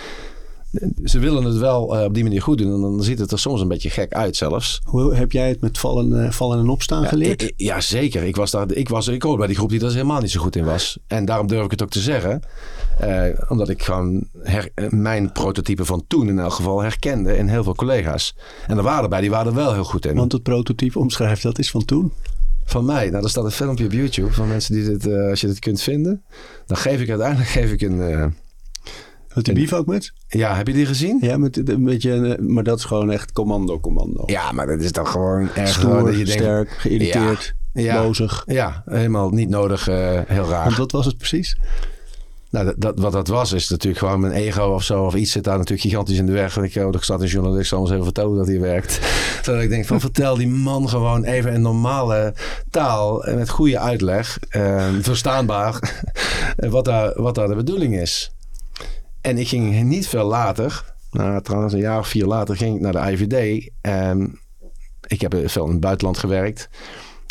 ze willen het wel eh, op die manier goed doen. En dan ziet het er soms een beetje gek uit zelfs. Hoe heb jij het met vallen, eh, vallen en opstaan geleerd? Ja, ja, zeker. Ik, was daar, ik, was, ik hoorde bij die groep die daar helemaal niet zo goed in was. En daarom durf ik het ook te zeggen. Eh, omdat ik gewoon her- eh, mijn prototype van toen in elk geval herkende in heel veel collega's. En er waren erbij, die waren er wel heel goed in. Want het prototype omschrijft dat is van toen. Van mij. Nou, er staat een filmpje op YouTube van mensen die dit, eh, als je dit kunt vinden. Dan geef ik uiteindelijk geef ik een... eh, Met die En- bivakmuts? ja, heb je die gezien? Ja, met een beetje, eh, maar dat is gewoon echt commando, commando. Ja, maar dat is dan gewoon erg gewoon Stoer, dat je denkt... sterk, geïrriteerd, Ja, ja. bozig. Ja, helemaal niet nodig. heel raar. Want wat was het precies? Nou, dat, wat dat was, is natuurlijk gewoon mijn ego of zo. Of iets zit daar natuurlijk gigantisch in de weg. En ik, oh, er staat een journalist, eens even vertellen dat hier werkt. (laughs) Zodat ik denk van, vertel die man gewoon even in normale taal. En met goede uitleg. eh, verstaanbaar. (laughs) wat, daar, wat daar de bedoeling is. En ik ging niet veel later. Nou, trouwens een jaar of vier later ging ik naar de IVD. Ehm, ik heb veel in het buitenland gewerkt.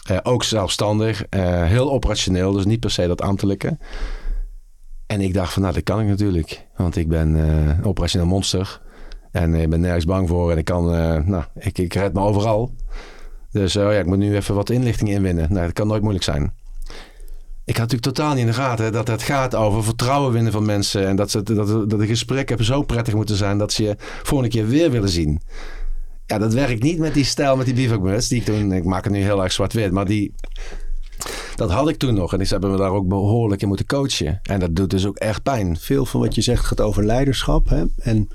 Eh, ook zelfstandig. eh, heel operationeel. Dus niet per se dat ambtelijke. En ik dacht van, nou, dat kan ik natuurlijk. Want ik ben een operationeel monster. En ik ben nergens bang voor. En ik kan, eh, nou, ik, ik red me overal. Dus eh, ja, ik moet nu even wat inlichting inwinnen. Nou, dat kan nooit moeilijk zijn. Ik had natuurlijk totaal niet in de gaten dat het gaat over vertrouwen winnen van mensen. En dat, ze, dat, dat de gesprekken zo prettig moeten zijn dat ze je volgende keer weer willen zien. Ja, dat werkt niet met die stijl, met die bivakmuts. Die ik toen, ik maak het nu heel erg zwart-wit, maar die, dat had ik toen nog. En die hebben me daar ook behoorlijk in moeten coachen. En dat doet dus ook echt pijn. Veel van wat je zegt gaat over leiderschap. Hè? En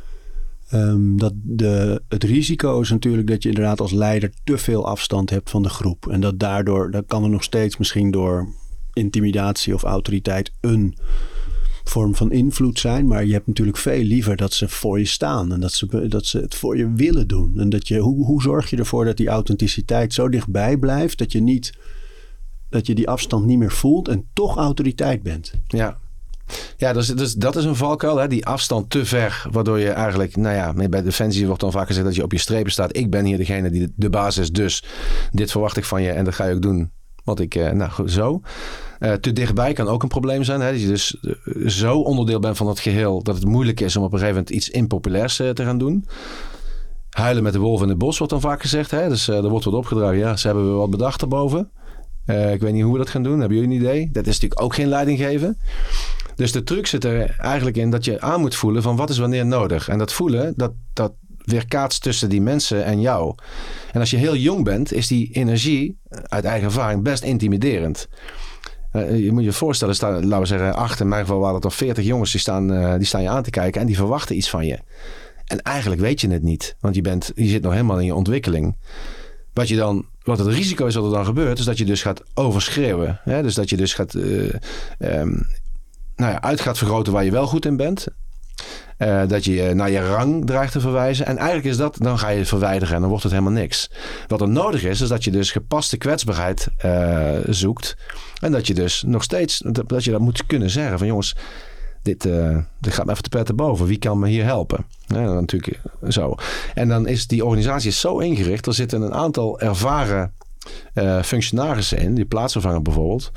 ehm, dat de, het risico is natuurlijk dat je inderdaad als leider te veel afstand hebt van de groep. En dat daardoor, dat kan er nog steeds misschien door intimidatie of autoriteit een vorm van invloed zijn. Maar je hebt natuurlijk veel liever dat ze voor je staan. En dat ze, dat ze het voor je willen doen. En dat je, hoe, hoe zorg je ervoor dat die authenticiteit zo dichtbij blijft dat je niet dat je die afstand niet meer voelt en toch autoriteit bent. Ja. Ja, dus, dus dat is een valkuil, hè? die afstand te ver. Waardoor je eigenlijk, nou ja, bij Defensie wordt dan vaak gezegd dat je op je strepen staat. Ik ben hier degene die de, de baas is, dus dit verwacht ik van je en dat ga je ook doen. Wat ik, eh, nou zo. Eh, te dichtbij kan ook een probleem zijn. Hè? Dat je dus eh, zo onderdeel bent van het geheel dat het moeilijk is om op een gegeven moment iets impopulairs te gaan doen. Huilen met de wolf in het bos wordt dan vaak gezegd. Hè? Dus er wordt wat opgedragen. Ja, ze hebben we wat bedacht erboven. Eh, ik weet niet hoe we dat gaan doen. Hebben jullie een idee? Dat is natuurlijk ook geen leiding geven. Dus de truc zit er eigenlijk in dat je aan moet voelen van wat is wanneer nodig. En dat voelen, dat, dat weerkaatst tussen die mensen en jou. En als je heel jong bent, is die energie uit eigen ervaring best intimiderend. Uh, je moet je voorstellen, staan, laten we zeggen, acht, in mijn geval waren het al veertig jongens, die staan, uh, die staan je aan te kijken en die verwachten iets van je. En eigenlijk weet je het niet, want je, bent, je zit nog helemaal in je ontwikkeling. Wat, je dan, wat het risico is wat er dan gebeurt, is dat je dus gaat overschreeuwen. Hè? Dus dat je dus gaat, uh, nou ja, uit gaat vergroten waar je wel goed in bent. Uh, dat je naar je rang dreigt te verwijzen. En eigenlijk is dat, dan ga je het verwijderen en dan wordt het helemaal niks. Wat er nodig is, is dat je dus gepaste kwetsbaarheid zoekt. En dat je dus nog steeds, dat je dat moet kunnen zeggen van jongens, dit, uh, dit gaat me even te pet boven. Wie kan me hier helpen? Ja, natuurlijk zo. En dan is die organisatie zo ingericht. Er zitten een aantal ervaren uh, functionarissen in, die plaatsvervanger bijvoorbeeld.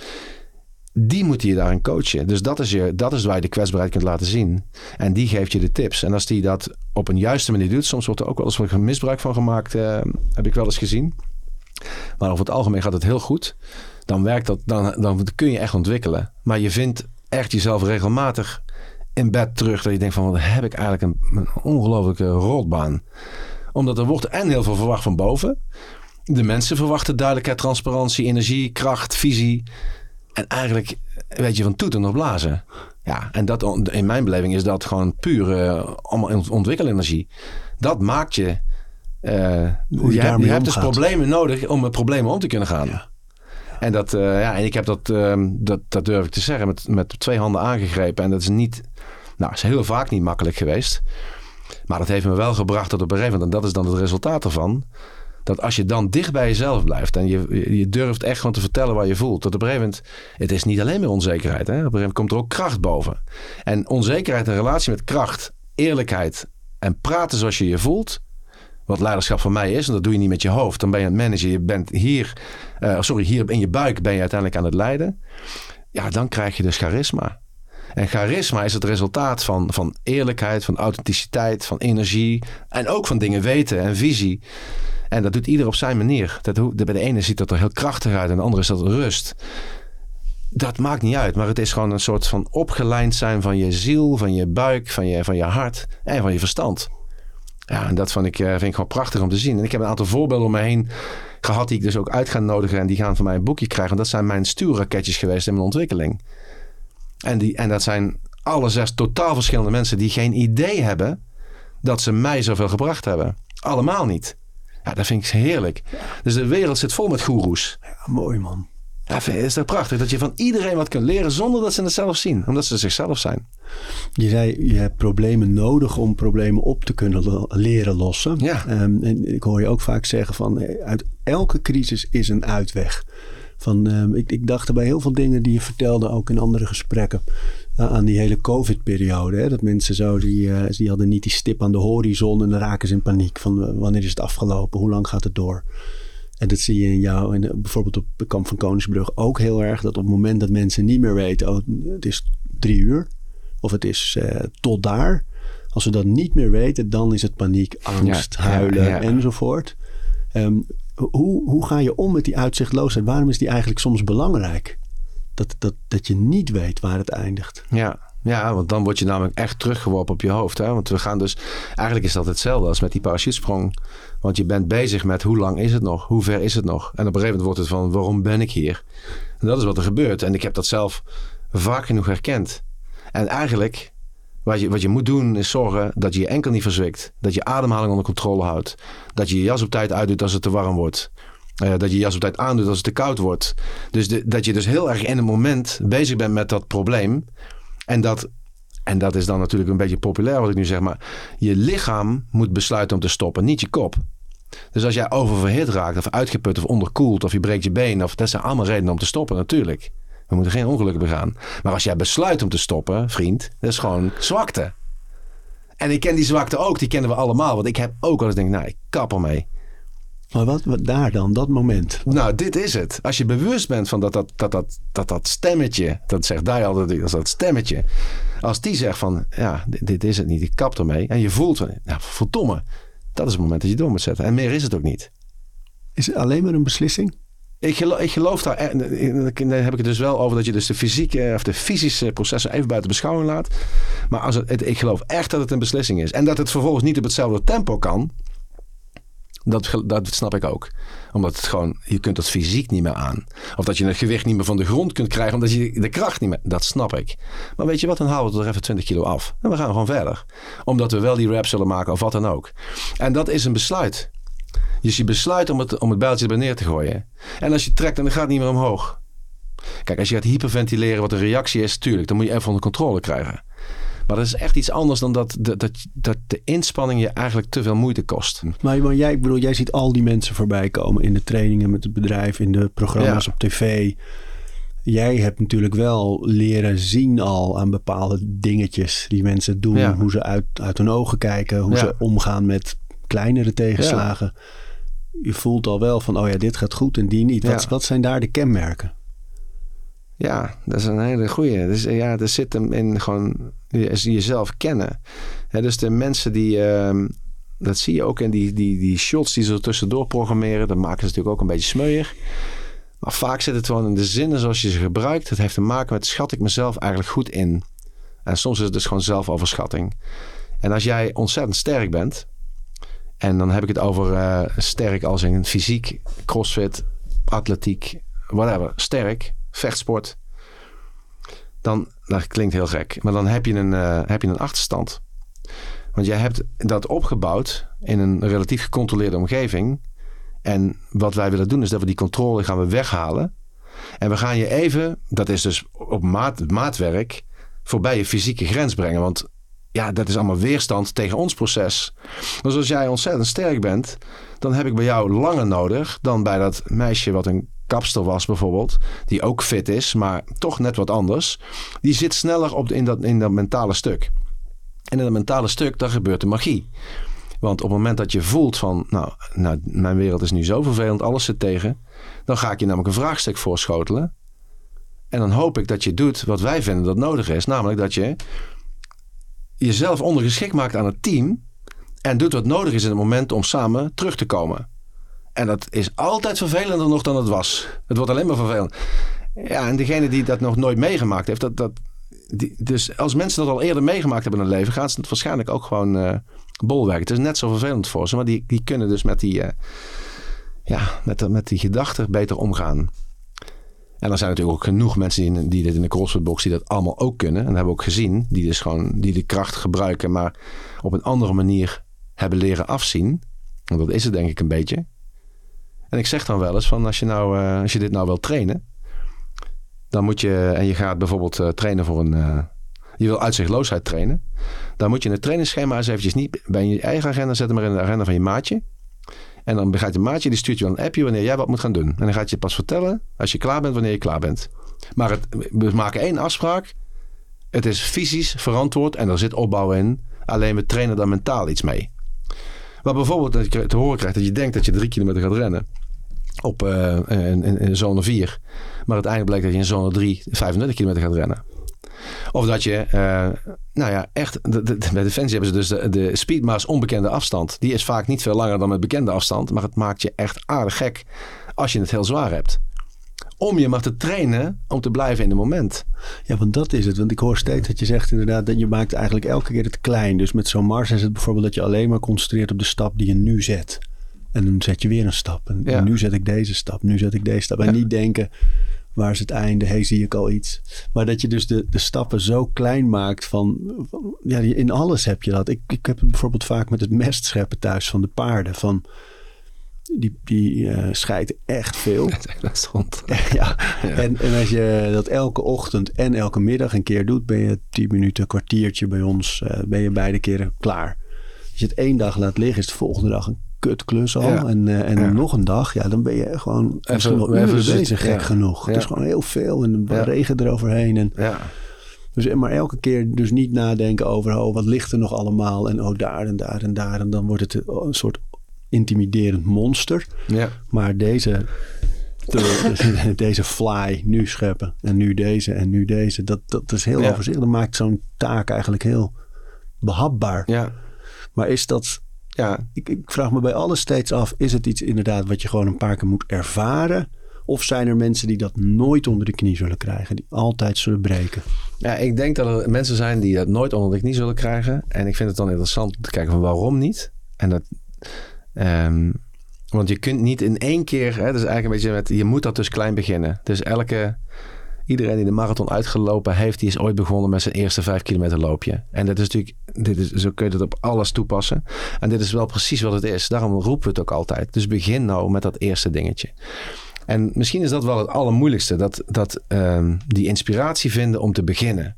Die moeten je daarin coachen. Dus dat is, je, dat is waar je de kwetsbaarheid kunt laten zien. En die geeft je de tips. En als die dat op een juiste manier doet, soms wordt er ook wel eens wat misbruik van gemaakt, uh, heb ik wel eens gezien. Maar over het algemeen gaat het heel goed. Dan werkt dat, dan, dan kun je echt ontwikkelen. Maar je vindt echt jezelf regelmatig in bed terug. Dat je denkt van, wat heb ik eigenlijk een, een ongelofelijke rotbaan. Omdat er wordt en heel veel verwacht van boven. De mensen verwachten duidelijkheid, transparantie, energie, kracht, visie. En eigenlijk weet je van toeten nog blazen. Ja, en dat, in mijn beleving is dat gewoon puur uh, allemaal ontwikkelenergie. Dat maakt je... Uh, Hoe je, je, hebt, je hebt dus problemen nodig om met problemen om te kunnen gaan. Ja. En, dat, uh, ja, en ik heb dat, uh, dat, dat durf ik te zeggen, met, met twee handen aangegrepen. En dat is niet, nou, is heel vaak niet makkelijk geweest. Maar dat heeft me wel gebracht tot op een gegeven moment, en dat is dan het resultaat ervan, Dat als je dan dicht bij jezelf blijft en je, je durft echt gewoon te vertellen waar je voelt. Dat op een gegeven moment, het is niet alleen meer onzekerheid. Hè? Op een gegeven moment komt er ook kracht boven. En onzekerheid in relatie met kracht, eerlijkheid en praten zoals je je voelt. Wat leiderschap voor mij is, en dat doe je niet met je hoofd. Dan ben je aan het managen. Je bent hier, uh, sorry, hier in je buik ben je uiteindelijk aan het leiden. Ja, dan krijg je dus charisma. En charisma is het resultaat van, van eerlijkheid, van authenticiteit, van energie. En ook van dingen weten en visie. En dat doet ieder op zijn manier. Dat, bij de ene ziet dat er heel krachtig uit en de andere is dat rust. Dat maakt niet uit, maar het is gewoon een soort van opgelijnd zijn van je ziel, van je buik, van je, van je hart en van je verstand. Ja, en dat vond ik, eh, vind ik gewoon prachtig om te zien. En ik heb een aantal voorbeelden om me heen gehad die ik dus ook uit ga nodigen. En die gaan van mij een boekje krijgen. En dat zijn mijn stuurraketjes geweest in mijn ontwikkeling. En, die, en dat zijn alle zes totaal verschillende mensen die geen idee hebben dat ze mij zoveel gebracht hebben. Allemaal niet. Ja, dat vind ik heerlijk. Dus de wereld zit vol met goeroes. Ja, mooi man. Ja, is dat prachtig? Dat je van iedereen wat kunt leren zonder dat ze het zelf zien. Omdat ze zichzelf zijn. Je zei, je hebt problemen nodig om problemen op te kunnen leren lossen. Ja. Um, en ik hoor je ook vaak zeggen van, eh, uit elke crisis is een uitweg. Van, um, ik, ik dacht er bij heel veel dingen die je vertelde, ook in andere gesprekken, uh, aan die hele COVID-periode. Dat mensen zo, die, uh, die hadden niet die stip aan de horizon en dan raken ze in paniek. Van wanneer is het afgelopen? Hoe lang gaat het door? En dat zie je in jou, en bijvoorbeeld op de kamp van Koningsbrug ook heel erg. Dat op het moment dat mensen niet meer weten, oh, het is drie uur. Of het is uh, tot daar. Als we dat niet meer weten, dan is het paniek, angst, ja, huilen ja, ja. enzovoort. Um, hoe, hoe ga je om met die uitzichtloosheid? Waarom is die eigenlijk soms belangrijk? Dat, dat, dat je niet weet waar het eindigt. Ja, ja, want dan word je namelijk echt teruggeworpen op je hoofd. Hè? Want we gaan dus, eigenlijk is dat hetzelfde als met die parachutesprong. Want je bent bezig met hoe lang is het nog? Hoe ver is het nog? En op een gegeven moment wordt het van, waarom ben ik hier? En dat is wat er gebeurt. En ik heb dat zelf vaak genoeg herkend. En eigenlijk, wat je, wat je moet doen, is zorgen dat je je enkel niet verzwikt. Dat je ademhaling onder controle houdt. Dat je je jas op tijd uitdoet als het te warm wordt. Uh, dat je je jas op tijd aandoet als het te koud wordt. Dus dat je dus heel erg in het moment bezig bent met dat probleem. En dat, en dat is dan natuurlijk een beetje populair wat ik nu zeg. Maar je lichaam moet besluiten om te stoppen, niet je kop. Dus als jij oververhit raakt of uitgeput of onderkoeld of je breekt je been. Of, dat zijn allemaal redenen om te stoppen natuurlijk. We moeten geen ongelukken begaan. Maar als jij besluit om te stoppen, vriend, dat is gewoon zwakte. En ik ken die zwakte ook, die kennen we allemaal. Want ik heb ook al eens denk, nou, ik kap ermee. Maar wat, wat daar dan, dat moment? Nou, dit is het. Als je bewust bent van dat dat, dat, dat, dat, dat stemmetje, dat zegt daar altijd, als dat stemmetje, als die zegt van, ja, dit, dit, is het niet, ik kap ermee. En je voelt van, nou, verdomme, dat is het moment dat je door moet zetten. En meer is het ook niet. Is het alleen maar een beslissing? Ik geloof, ik geloof daar, dan heb ik het dus wel over dat je dus de fysieke of de fysische processen even buiten beschouwing laat. Maar als het, ik geloof echt dat het een beslissing is. En dat het vervolgens niet op hetzelfde tempo kan. Dat, dat snap ik ook. Omdat het gewoon, je kunt dat fysiek niet meer aan. Of dat je het gewicht niet meer van de grond kunt krijgen omdat je de kracht niet meer. Dat snap ik. Maar weet je wat, dan halen we er even 20 kilo af. En we gaan gewoon verder. Omdat we wel die rap zullen maken of wat dan ook. En dat is een besluit. Dus je besluit om het, om het bijltje er neer te gooien. En als je trekt, dan gaat het niet meer omhoog. Kijk, als je gaat hyperventileren wat de reactie is, tuurlijk, dan moet je even onder controle krijgen. Maar dat is echt iets anders dan dat, dat, dat, dat de inspanning je eigenlijk te veel moeite kost. Maar, maar jij, ik bedoel, jij ziet al die mensen voorbij komen in de trainingen met het bedrijf, in de programma's op tv. Jij hebt natuurlijk wel leren zien al aan bepaalde dingetjes die mensen doen. Ja. Hoe ze uit, uit hun ogen kijken, hoe ja. ze omgaan met kleinere tegenslagen. Je voelt al wel van, oh ja, dit gaat goed en die niet. Wat, wat zijn daar de kenmerken? Ja, dat is een hele goeie. Dus ja, er zit hem in gewoon jezelf kennen. dus de mensen die, uh, dat zie je ook in die, die, die shots die ze tussendoor programmeren. Dat maken ze natuurlijk ook een beetje smeuig. Maar vaak zit het gewoon in de zinnen zoals je ze gebruikt. Het heeft te maken met schat ik mezelf eigenlijk goed in. En soms is het dus gewoon zelfoverschatting. En als jij ontzettend sterk bent. En dan heb ik het over uh, sterk als in fysiek, crossfit, atletiek, whatever. Sterk, vechtsport. Dan, dat klinkt heel gek, maar dan heb je een, uh, heb je een achterstand. Want jij hebt dat opgebouwd in een relatief gecontroleerde omgeving. En wat wij willen doen is dat we die controle gaan we weghalen. En we gaan je even, dat is dus op maat, maatwerk, voorbij je fysieke grens brengen. Want ja, dat is allemaal weerstand tegen ons proces. Dus als jij ontzettend sterk bent, dan heb ik bij jou langer nodig dan bij dat meisje wat een kapster was bijvoorbeeld, die ook fit is, maar toch net wat anders. Die zit sneller op, in, dat, in dat mentale stuk. En in dat mentale stuk, daar gebeurt de magie. Want op het moment dat je voelt van, nou, nou, mijn wereld is nu zo vervelend, alles zit tegen, dan ga ik je namelijk een vraagstuk voorschotelen. En dan hoop ik dat je doet wat wij vinden dat nodig is, namelijk dat je jezelf ondergeschikt maakt aan het team en doet wat nodig is in het moment om samen terug te komen. En dat is altijd vervelender nog dan het was. Het wordt alleen maar vervelend. Ja, en degene die dat nog nooit meegemaakt heeft, dat, dat, die, dus als mensen dat al eerder meegemaakt hebben in hun leven, gaan ze het waarschijnlijk ook gewoon uh, bolwerken. Het is net zo vervelend voor ze, maar die, die kunnen dus met die, uh, ja, met, met die gedachten beter omgaan. En er zijn natuurlijk ook genoeg mensen die, die dit in de CrossFit-box die dat allemaal ook kunnen. En dat hebben we ook gezien. Die dus gewoon die de kracht gebruiken, maar op een andere manier hebben leren afzien. Want dat is het denk ik een beetje. En ik zeg dan wel eens van als je, nou, uh, als je dit nou wil trainen. Dan moet je, en je gaat bijvoorbeeld uh, trainen voor een, uh, je wil uitzichtloosheid trainen. Dan moet je een trainingsschema eens eventjes niet bij je eigen agenda zetten, maar in de agenda van je maatje. En dan gaat je maatje, die stuurt je wel een appje wanneer jij wat moet gaan doen. En dan gaat je pas vertellen als je klaar bent, wanneer je klaar bent. Maar het, we maken één afspraak. Het is fysisch verantwoord en er zit opbouw in. Alleen we trainen daar mentaal iets mee. Waar bijvoorbeeld dat je te horen krijgt dat je denkt dat je drie kilometer gaat rennen. Op uh, in, zone 4. Maar uiteindelijk blijkt dat je in zone 3 35 kilometer gaat rennen. Of dat je, uh, nou ja, echt, de, de, bij Defensie hebben ze dus de, de Speedma's onbekende afstand. Die is vaak niet veel langer dan met bekende afstand. Maar het maakt je echt aardig gek als je het heel zwaar hebt. Om je maar te trainen om te blijven in het moment. Ja, want dat is het. Want ik hoor steeds dat je zegt inderdaad dat je maakt eigenlijk elke keer het klein. Dus met zo'n Mars is het bijvoorbeeld dat je alleen maar concentreert op de stap die je nu zet. En dan zet je weer een stap. En ja. nu zet ik deze stap, nu zet ik deze stap. En ja. niet denken, waar is het einde? Hey, zie ik al iets? Maar dat je dus de, de stappen zo klein maakt van, van... ja, in alles heb je dat. Ik, ik heb het bijvoorbeeld vaak met het mestscheppen thuis van de paarden. Van, die, die uh, scheidt echt veel. (laughs) Dat is rond. (laughs) ja. ja. En, en als je dat elke ochtend en elke middag een keer doet... ben je tien minuten, een kwartiertje bij ons... Uh, ben je beide keren klaar. Als je het één dag laat liggen, is de volgende dag een kutklus al. Ja. En, uh, en ja. nog een dag, ja, dan ben je gewoon even, wel uren bezig, gek genoeg. Het is gewoon heel veel en de regen eroverheen. En, dus, maar elke keer dus niet nadenken over, oh, wat ligt er nog allemaal? En oh, daar en daar en daar. En dan wordt het een soort intimiderend monster. Ja. Maar deze, de, (coughs) deze fly nu scheppen en nu deze en nu deze, dat, dat is heel overzichtelijk. Dat maakt zo'n taak eigenlijk heel behapbaar. Ja. Maar is dat ja, ik, ik, vraag me bij alles steeds af: is het iets inderdaad wat je gewoon een paar keer moet ervaren? Of zijn er mensen die dat nooit onder de knie zullen krijgen, die altijd zullen breken? Ja, ik denk dat er mensen zijn die dat nooit onder de knie zullen krijgen. En ik vind het dan interessant om te kijken van waarom niet. En dat. Um, want je kunt niet in één keer, hè, dus eigenlijk een beetje met, je moet dat dus klein beginnen. Dus elke, iedereen die de marathon uitgelopen heeft, die is ooit begonnen met zijn eerste vijf kilometer loopje. En dat is natuurlijk, dit is, zo kun je dat op alles toepassen. En dit is wel precies wat het is. Daarom roepen we het ook altijd. Dus begin nou met dat eerste dingetje. En misschien is dat wel het allermoeilijkste. Dat, dat um, die inspiratie vinden om te beginnen.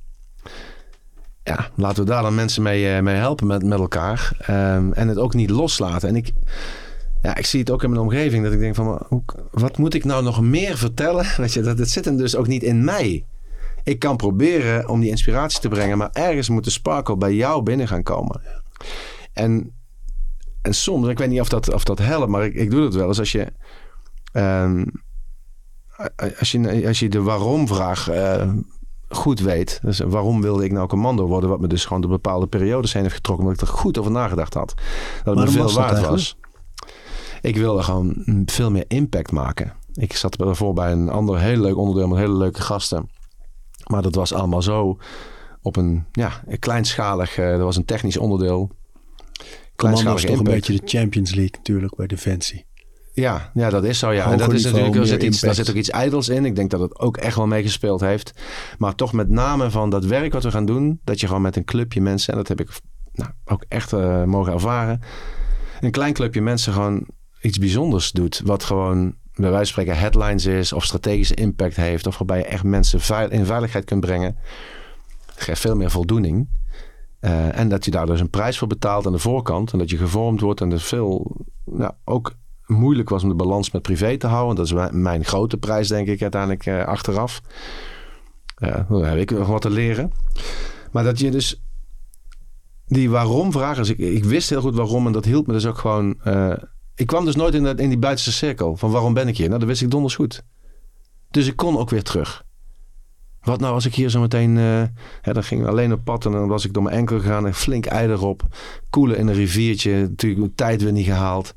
Ja, laten we daar dan mensen mee, mee helpen met, met elkaar. Um, en het ook niet loslaten. En ik ja, ik zie het ook in mijn omgeving dat ik denk van, hoe, wat moet ik nou nog meer vertellen? (laughs) Weet je, dat, dat zit hem dus ook niet in mij. Ik kan proberen om die inspiratie te brengen, maar ergens moet de sparkle bij jou binnen gaan komen. En, en soms, ik weet niet of dat, of dat helpt, maar ik, ik doe dat wel eens als je, um, als je, als je de waarom-vraag uh, goed weet. Dus waarom wilde ik nou commando worden? Wat me dus gewoon door bepaalde periodes heen heeft getrokken. Omdat ik er goed over nagedacht had. Dat het me veel waard was. Ik wilde gewoon veel meer impact maken. Ik zat ervoor bij een ander heel leuk onderdeel met hele leuke gasten. Maar dat was allemaal zo op een, ja, een kleinschalig... Uh, dat was een technisch onderdeel. Kleinschalig is toch een beetje de Champions League natuurlijk bij Defensie. Ja, ja, dat is zo. Ja. en dat is natuurlijk, er zit iets, daar zit ook iets ijdels in. Ik denk dat het ook echt wel meegespeeld heeft. Maar toch met name van dat werk wat we gaan doen. Dat je gewoon met een clubje mensen, en dat heb ik nou, ook echt uh, mogen ervaren. Een klein clubje mensen gewoon iets bijzonders doet. Wat gewoon bij wijze van spreken headlines is of strategische impact heeft. Of waarbij je echt mensen in veiligheid kunt brengen. geeft veel meer voldoening. Eh, en dat je daar dus een prijs voor betaalt aan de voorkant. En dat je gevormd wordt. En dat veel, nou, ook moeilijk was om de balans met privé te houden. Dat is mijn, grote prijs, denk ik, uiteindelijk uh, achteraf. Uh, dan heb ik nog wat te leren. Maar dat je dus die waarom vragen. Dus ik, ik, wist heel goed waarom en dat hielp me dus ook gewoon. Ik kwam dus nooit in, de, in die buitenste cirkel van waarom ben ik hier. Nou, dat wist ik donders goed. Dus ik kon ook weer terug. Wat nou als ik hier zo meteen... Hè, dan ging ik alleen op pad en dan was ik door mijn enkel gegaan. En flink ei erop. Koelen in een riviertje. Natuurlijk mijn tijd weer niet gehaald.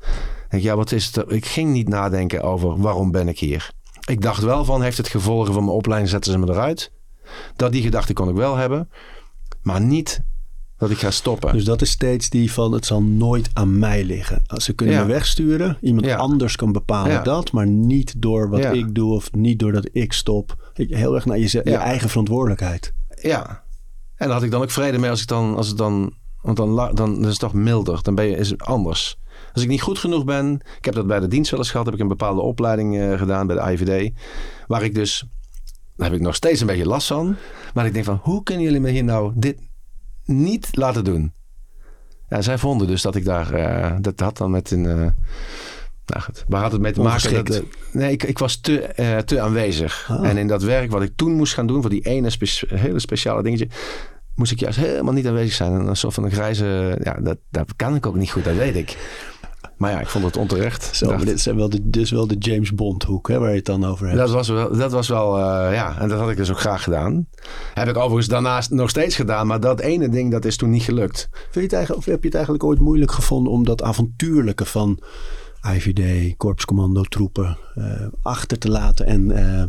Denk, ja, wat is het? Ik ging niet nadenken over waarom ben ik hier. Ik dacht wel van, heeft het gevolgen van mijn opleiding, zetten ze me eruit. Dat die gedachte kon ik wel hebben. Maar niet dat ik ga stoppen. Dus dat is steeds die van het zal nooit aan mij liggen. Als ze kunnen Ja. me wegsturen, iemand Ja. anders kan bepalen Ja. dat, maar niet door wat ik doe of niet doordat ik stop. Ik- Heel erg naar je, je eigen verantwoordelijkheid. Ja. En daar had ik dan ook vrede mee als ik dan, als het dan, want dan, la- dan is het toch milder. Dan ben je, is het anders. Als ik niet goed genoeg ben, ik heb dat bij de dienst wel eens gehad, heb ik een bepaalde opleiding eh, gedaan bij de IVD, waar ik dus, daar heb ik nog steeds een beetje last van, maar ik denk van, hoe kunnen jullie me hier nou dit niet laten doen? Ja, zij vonden dus dat ik daar, eh, dat had dan met een, eh, nou goed, waar had het mee te maken? Dat, nee, ik, ik was te, eh, te aanwezig. Ah. En in dat werk wat ik toen moest gaan doen, voor die ene spe- hele speciale dingetje, moest ik juist helemaal niet aanwezig zijn. En een soort van een grijze, ja, dat, dat kan ik ook niet goed, dat weet ik. Maar ja, ik vond het onterecht. Zo, dacht, maar dit is wel de, dit is wel de James Bond hoek hè, waar je het dan over hebt. dat was wel, dat was wel eh, ja, en dat had ik dus ook graag gedaan. Heb ik overigens daarnaast nog steeds gedaan, maar dat ene ding, dat is toen niet gelukt. Vind je het eigenlijk, of heb je het eigenlijk ooit moeilijk gevonden om dat avontuurlijke van IVD, korpscommando troepen eh, achter te laten en eh,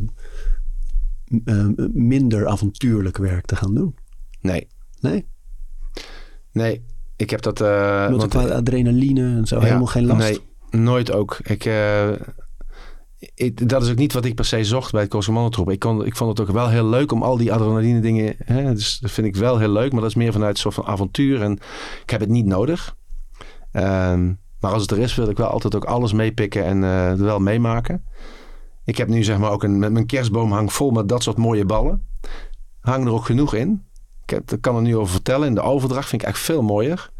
minder avontuurlijk werk te gaan doen? Nee, Nee? nee, ik heb dat... eh, Want qua adrenaline en zo Ja, helemaal geen last? Nee, nooit ook. Ik, eh, ik- dat is ook niet wat ik per se zocht bij het Korpscommandotroep. Ik, kon, ik vond het ook wel heel leuk om al die adrenaline dingen... Hè, dus dat vind ik wel heel leuk, maar dat is meer vanuit een soort van avontuur. En ik heb het niet nodig. Ehm, maar als het er is, wil ik wel altijd ook alles meepikken en er wel meemaken. Ik heb nu zeg maar ook een... Met mijn kerstboom hang vol met dat soort mooie ballen. Hang er ook genoeg in. Ik heb, ik kan er nu over vertellen. In de overdracht vind ik echt veel mooier.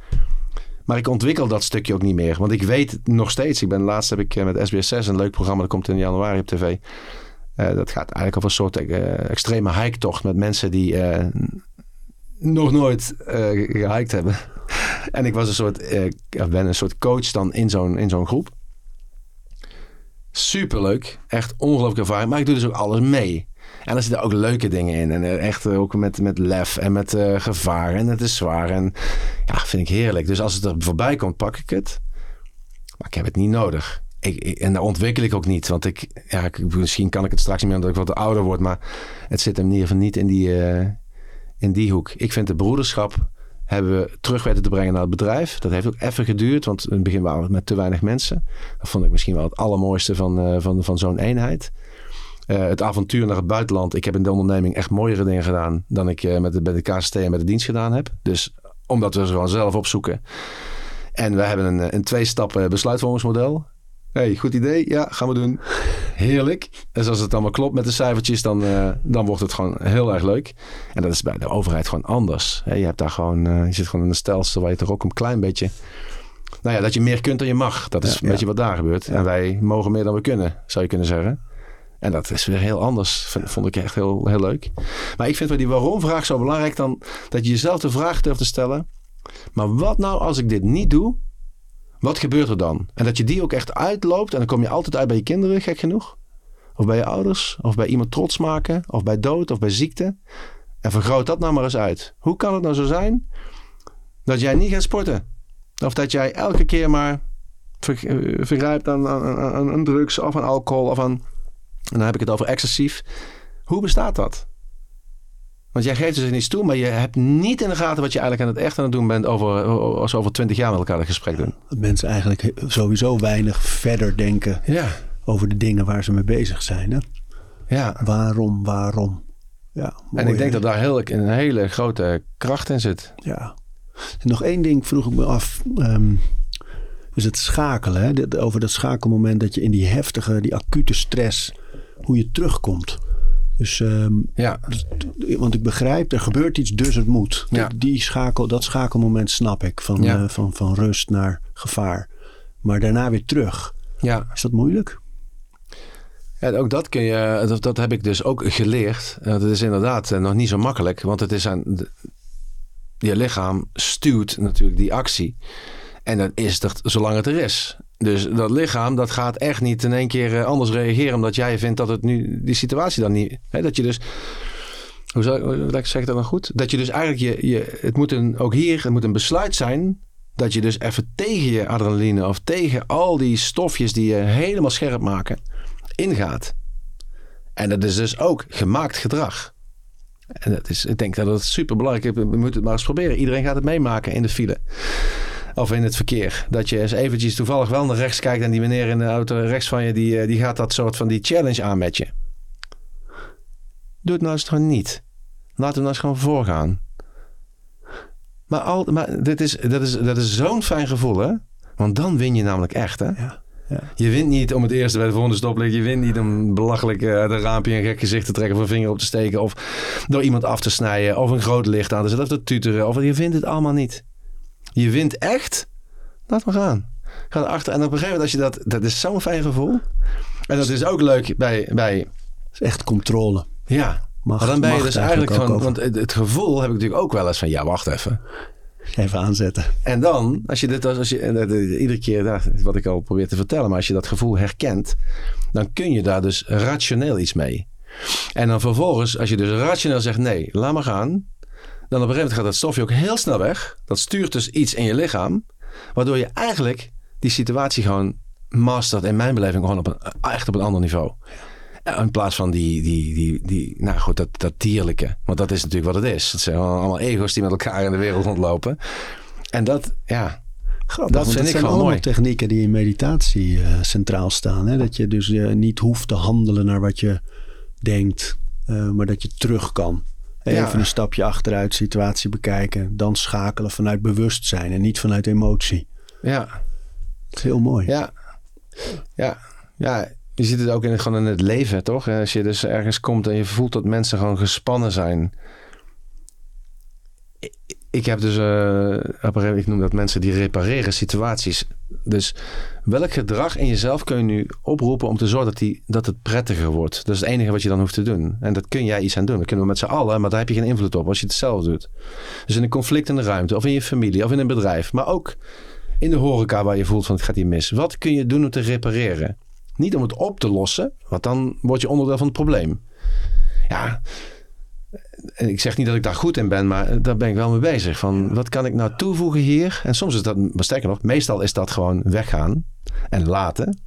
Maar ik ontwikkel dat stukje ook niet meer. Want ik weet nog steeds. Ik ben laatst heb ik eh, met SBS6 een leuk programma. Dat komt in januari op tv. Eh, dat gaat eigenlijk over een soort eh, extreme hiketocht met mensen die nog nooit eh gehiked hebben. (laughs) en ik was een soort, ben een soort coach dan in zo'n, in zo'n groep. Superleuk. Echt ongelooflijk ervaring. Maar ik doe dus ook alles mee. En er zitten ook leuke dingen in. En eh, echt ook met, met lef en met eh, gevaar. En het is zwaar. En ja, vind ik heerlijk. Dus als het er voorbij komt, pak ik het. Maar ik heb het niet nodig. Ik, en daar ontwikkel ik ook niet. Want ik, ja, misschien kan ik het straks niet meer omdat ik wat ouder word. Maar het zit hem in ieder geval niet in die, eh, in die hoek. Ik vind de broederschap hebben we terug weten te brengen naar het bedrijf. Dat heeft ook even geduurd. Want in het begin waren we met te weinig mensen. Dat vond ik misschien wel het allermooiste van, eh, van, van zo'n eenheid. Eh, het avontuur naar het buitenland. Ik heb in de onderneming echt mooiere dingen gedaan dan ik eh, met de, bij de KST en met de dienst gedaan heb. Dus omdat we ze gewoon zelf opzoeken. En we hebben een, een twee stappen besluitvormingsmodel. hey, goed idee. Ja, gaan we doen. Heerlijk. Dus als het allemaal klopt met de cijfertjes, dan, eh, dan wordt het gewoon heel erg leuk. En dat is bij de overheid gewoon anders. Je hebt daar gewoon, eh, je zit gewoon in een stelsel waar je toch ook een klein beetje... Nou ja, dat je meer kunt dan je mag. Dat is Ja, een ja. beetje wat daar gebeurt. En wij mogen meer dan we kunnen, zou je kunnen zeggen. En dat is weer heel anders. Vond ik echt heel, heel leuk. Maar ik vind wel die waarom-vraag zo belangrijk dan dat je jezelf de vraag durft te stellen. Maar wat nou als ik dit niet doe? Wat gebeurt er dan? En dat je die ook echt uitloopt. En dan kom je altijd uit bij je kinderen, gek genoeg. Of bij je ouders. Of bij iemand trots maken. Of bij dood. Of bij ziekte. En vergroot dat nou maar eens uit. Hoe kan het nou zo zijn dat jij niet gaat sporten? Of dat jij elke keer maar eh, vergrijpt aan, aan drugs of aan alcohol of aan... En dan heb ik het over excessief. Hoe bestaat dat? Want jij geeft dus niets toe, maar je hebt niet in de gaten wat je eigenlijk aan het echt aan het doen bent over, als we over twintig jaar met elkaar een gesprek doen. Dat mensen eigenlijk sowieso weinig verder denken Ja, over de dingen waar ze mee bezig zijn. Hè? ja. Waarom, waarom? Ja, En ik denk hè? dat daar heel, een hele grote kracht in zit. Ja. En nog één ding vroeg ik me af. ehm, is het schakelen. Hè? Over dat schakelmoment dat je in die heftige, die acute stress, hoe je terugkomt. Dus, ehm, Ja, want ik begrijp, er gebeurt iets, dus het moet. Ja. Die, die schakel, dat schakelmoment snap ik. Van, Ja. eh, van, van rust naar gevaar. Maar daarna weer terug. ja. Is dat moeilijk? Ja, ook dat kun je, dat, dat heb ik dus ook geleerd. Eh, Dat is inderdaad eh, nog niet zo makkelijk, want het is aan de- je lichaam stuurt natuurlijk die actie. En dat is dat zolang het er is. Dus dat lichaam dat gaat echt niet in één keer eh, anders reageren omdat jij vindt dat het nu die situatie dan niet. Hè, dat je dus. Hoe zou hoe zeg ik dat dan goed? Dat je dus eigenlijk je, je het moet een, ook hier, het moet een besluit zijn dat je dus even tegen je adrenaline of tegen al die stofjes die je helemaal scherp maken ingaat. En dat is dus ook gemaakt gedrag. En dat is, ik denk dat het super belangrijk is. We moeten het maar eens proberen. Iedereen gaat het meemaken in de file. Of in het verkeer. Dat je eens eventjes toevallig wel naar rechts kijkt. En die meneer in de auto rechts van je. Die, eh, die gaat dat soort van die challenge aan met je. Doe het nou eens gewoon niet. Laat hem nou eens gewoon voorgaan. Maar, al, maar dit is, dat is, dat is zo'n fijn gevoel hè. Want dan win je namelijk echt hè. Ja. ja. Je wint niet om het eerste bij de volgende stoplicht. Je wint niet om belachelijk eh, uit een raampje een gek gezicht te trekken of een vinger op te steken. Of door iemand af te snijden. Of een groot licht aan te zetten of te tuteren. Of je wint het allemaal niet. Je wint echt. Laat maar gaan. Ga erachter. En op een gegeven moment als je dat... Dat is zo'n fijn gevoel. En dat is ook leuk bij... bij is echt controle. ja. Macht- maar dan ben je dus eigenlijk eigenlijk van... Want het, het gevoel heb ik natuurlijk ook wel eens van... Ja, wacht even. Even aanzetten. En dan, als je dit als je, en dat- eh, iedere keer nou, wat ik al probeer te vertellen, maar als je dat gevoel herkent, dan kun je daar dus rationeel iets mee. En dan vervolgens, als je dus rationeel zegt nee, laat maar gaan, dan op een gegeven moment gaat dat stofje ook heel snel weg. Dat stuurt dus iets in je lichaam, waardoor je eigenlijk die situatie gewoon mastert, in mijn beleving gewoon op een, echt op een ander niveau. In plaats van die, die, die, die nou goed, dat, dat dierlijke. Want dat is natuurlijk wat het is. Het zijn allemaal ego's die met elkaar in de wereld rondlopen. En dat, ja, Grappig, Dat vind ik zijn allemaal mooi. technieken die in meditatie eh, centraal staan. Hè? Dat je dus eh, niet hoeft te handelen naar wat je denkt, eh, maar dat je terug kan. Even Ja. een stapje achteruit, situatie bekijken, dan schakelen vanuit bewustzijn en niet vanuit emotie. ja, Dat is heel mooi. ja, ja, ja. Je ziet het ook in, gewoon in het leven, toch? Als je dus ergens komt en je voelt dat mensen gewoon gespannen zijn. Ik- heb dus, moment, ik noem dat mensen die repareren situaties. Dus welk gedrag in jezelf kun je nu oproepen om te zorgen dat, die, dat het prettiger wordt? Dat is het enige wat je dan hoeft te doen. En dat kun jij iets aan doen. Dat kunnen we met z'n allen, maar daar heb je geen invloed op als je het zelf doet. Dus in een conflict in de ruimte, of in je familie, of in een bedrijf. Maar ook in de horeca waar je voelt van het gaat hier mis. Wat kun je doen om te repareren? Niet om het op te lossen, want dan word je onderdeel van het probleem. Ja, en ik zeg niet dat ik daar goed in ben, maar daar ben ik wel mee bezig. Van wat kan ik nou toevoegen hier? En soms is dat, maar sterker nog, meestal is dat gewoon weggaan en laten.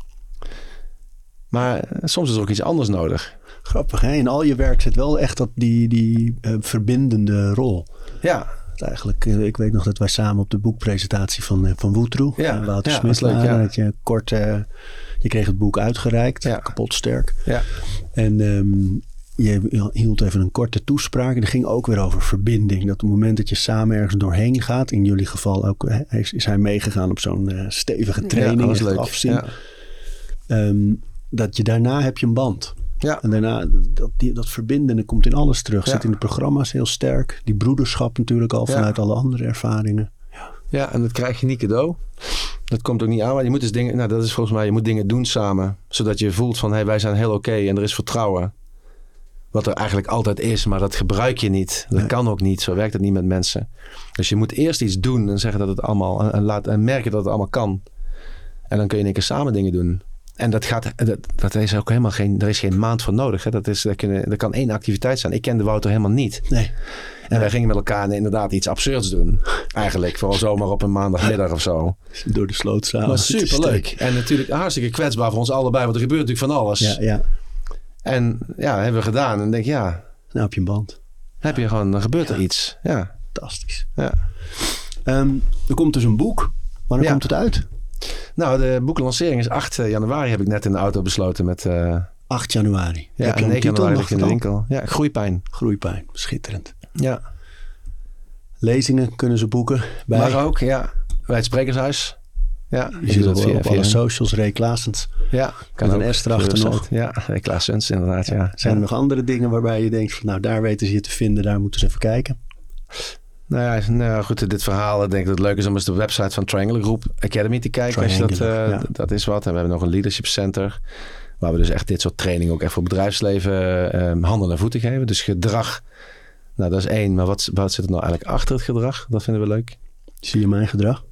Maar eh, soms is er ook iets anders nodig. Grappig, hè? In al je werk zit wel echt dat, die, die eh, verbindende rol. Ja, Eigenlijk, eh, ik weet nog dat wij samen op de boekpresentatie van, van Woetroe, Ja, Wouter ja, Smit leuk, ja. dat je kort, je kreeg het boek uitgereikt, Ja. kapot sterk. ja, En ehm, je hield even een korte toespraak. En dat ging ook weer over verbinding. Dat op het moment dat je samen ergens doorheen gaat. In jullie geval ook hè, is, is hij meegegaan op zo'n eh, stevige training. ja, afzien. Ja. Ehm, dat je daarna heb je een band. Ja. En daarna, dat, die, dat verbindende komt in alles terug. Ja. Zit in de programma's heel sterk. Die broederschap natuurlijk al vanuit alle andere ervaringen. Ja, en dat krijg je niet cadeau. Dat komt ook niet aan. Maar je moet dus dingen, nou dat is volgens mij, je moet dingen doen samen. Zodat je voelt van, hé, hey, wij zijn heel oké en er is vertrouwen. Wat er eigenlijk altijd is, maar dat gebruik je niet. Dat Nee. kan ook niet. Zo werkt het niet met mensen. Dus je moet eerst iets doen en zeggen dat het allemaal, en, en laat, en merken dat het allemaal kan. En dan kun je in één keer samen dingen doen. En dat, gaat, dat, dat is ook helemaal geen, er is geen maand voor nodig. Hè. Dat, is, dat, kunnen, dat kan één activiteit zijn. Ik kende Wouter helemaal niet. Nee, En wij gingen met elkaar inderdaad iets absurds doen. Eigenlijk, vooral zomaar op een maandagmiddag of zo. door de slootzaal. Maar Het is superleuk. En natuurlijk hartstikke kwetsbaar voor ons allebei. Want er gebeurt natuurlijk van alles. Ja, ja. En ja, hebben we gedaan. En dan denk ik, ja, Nou heb je een band. heb je gewoon, dan gebeurt er iets. Ja, Fantastisch. ja. Ehm, er komt dus een boek. Wanneer komt het uit? Nou, de boeklancering is 8 januari, heb ik net in de auto besloten met... eh 8 januari. ja, Heb je en een 9 titel januari nog ligt in de winkel. Ja, groeipijn. Groeipijn. Schitterend. Ja. Lezingen kunnen ze boeken bij Maar ook, ja, bij het Sprekershuis. Ja, Je zit op, op alle socials, Ray Klaasens. Ja, Kan dan S erachter nog. Ja, Ray Klaasens inderdaad, ja. Zijn er nog andere dingen waarbij je denkt van nou daar weten ze je te vinden, daar moeten ze even kijken. Nou ja, nou goed, dit verhaal. Ik denk dat het leuk is om eens de website van Triangle Group Academy te kijken. Als je dat, eh, ja. dat is wat. En we hebben nog een leadership center. Waar we dus echt dit soort training ook echt voor bedrijfsleven eh, handen en voeten geven. Dus gedrag, nou dat is één. Maar wat, wat zit er nou eigenlijk achter het gedrag? Dat vinden we leuk. Zie je mijn gedrag?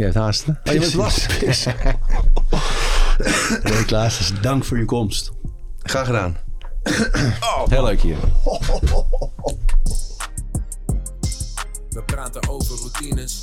Je hebt haast, hè? Oh, je bent was. Ray Klaasens, dank voor je komst. Graag gedaan. Heel leuk hier. We praten over routines.